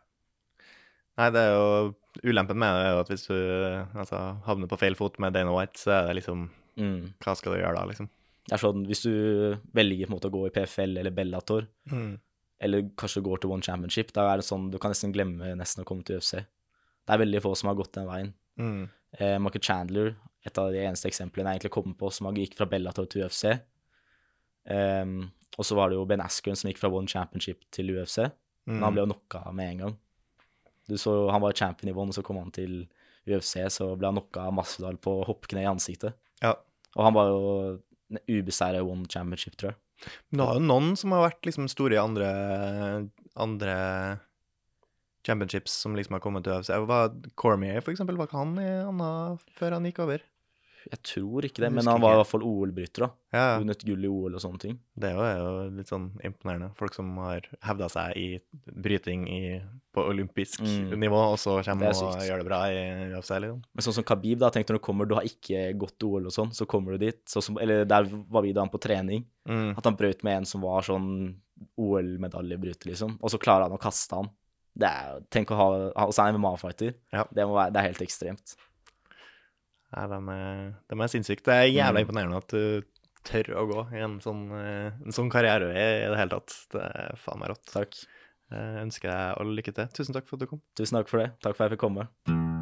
Speaker 1: Nei, det er jo Ulempen med det er jo at hvis du altså, havner på feil fot med Dana White, så er det liksom
Speaker 2: Mm.
Speaker 1: Hva skal du gjøre da, liksom?
Speaker 2: Det er sånn, Hvis du velger på en måte å gå i PFL eller Bellator,
Speaker 1: Mm.
Speaker 2: eller kanskje går til One Championship, da er det sånn, du kan nesten glemme nesten å komme til UFC. Det er veldig få som har gått den veien.
Speaker 1: Mm.
Speaker 2: Eh, Michael Chandler et av de eneste eksemplene jeg egentlig kommer på som gikk fra Bellator til UFC. Um, og så var det jo Ben Askren som gikk fra One Championship til UFC. Men
Speaker 1: Mm.
Speaker 2: han ble jo knocka med en gang. Du så, Han var champion i One, og så kom han til UFC, så ble han knocka av Masvidal på hoppkne i ansiktet.
Speaker 1: Ja.
Speaker 2: Og han var jo ubeseira One Championship, tror jeg.
Speaker 1: Men det har jo noen som har vært liksom store i andre, andre championships som liksom har kommet til UFC. Cormier, for eksempel, var ikke han i Anna før han gikk over?
Speaker 2: Jeg tror ikke det, men han var i hvert fall OL-bryter, da.
Speaker 1: Ja,
Speaker 2: Vunnet gull i OL og sånne ting.
Speaker 1: det er jo, litt sånn imponerende. Folk som har hevda seg i bryting i, på olympisk
Speaker 2: Mm.
Speaker 1: nivå, og så kommer
Speaker 2: er
Speaker 1: og gjør det bra i UFC, liksom.
Speaker 2: Men sånn som Khabib, da, tenk når du kommer, du har ikke gått til OL og sånn, så kommer du dit. Sånn som, eller der var vi da han på trening.
Speaker 1: Mm.
Speaker 2: At han brøt med en som var sånn OL-medaljebryter, liksom. Og så klarer han å kaste han. Det er, tenk å ha ha- Og så er han MMA-fighter.
Speaker 1: Ja.
Speaker 2: Det, det er helt ekstremt.
Speaker 1: Nei, de er, de er sinnssyke. Det er jævla
Speaker 2: Mm.
Speaker 1: imponerende at du tør å gå i en sånn, eh, en sånn karriere i det hele tatt. Det er faen meg rått.
Speaker 2: Takk.
Speaker 1: Jeg ønsker deg all lykke til. Tusen takk for at du kom.
Speaker 2: Tusen takk for det. Takk for at jeg fikk komme.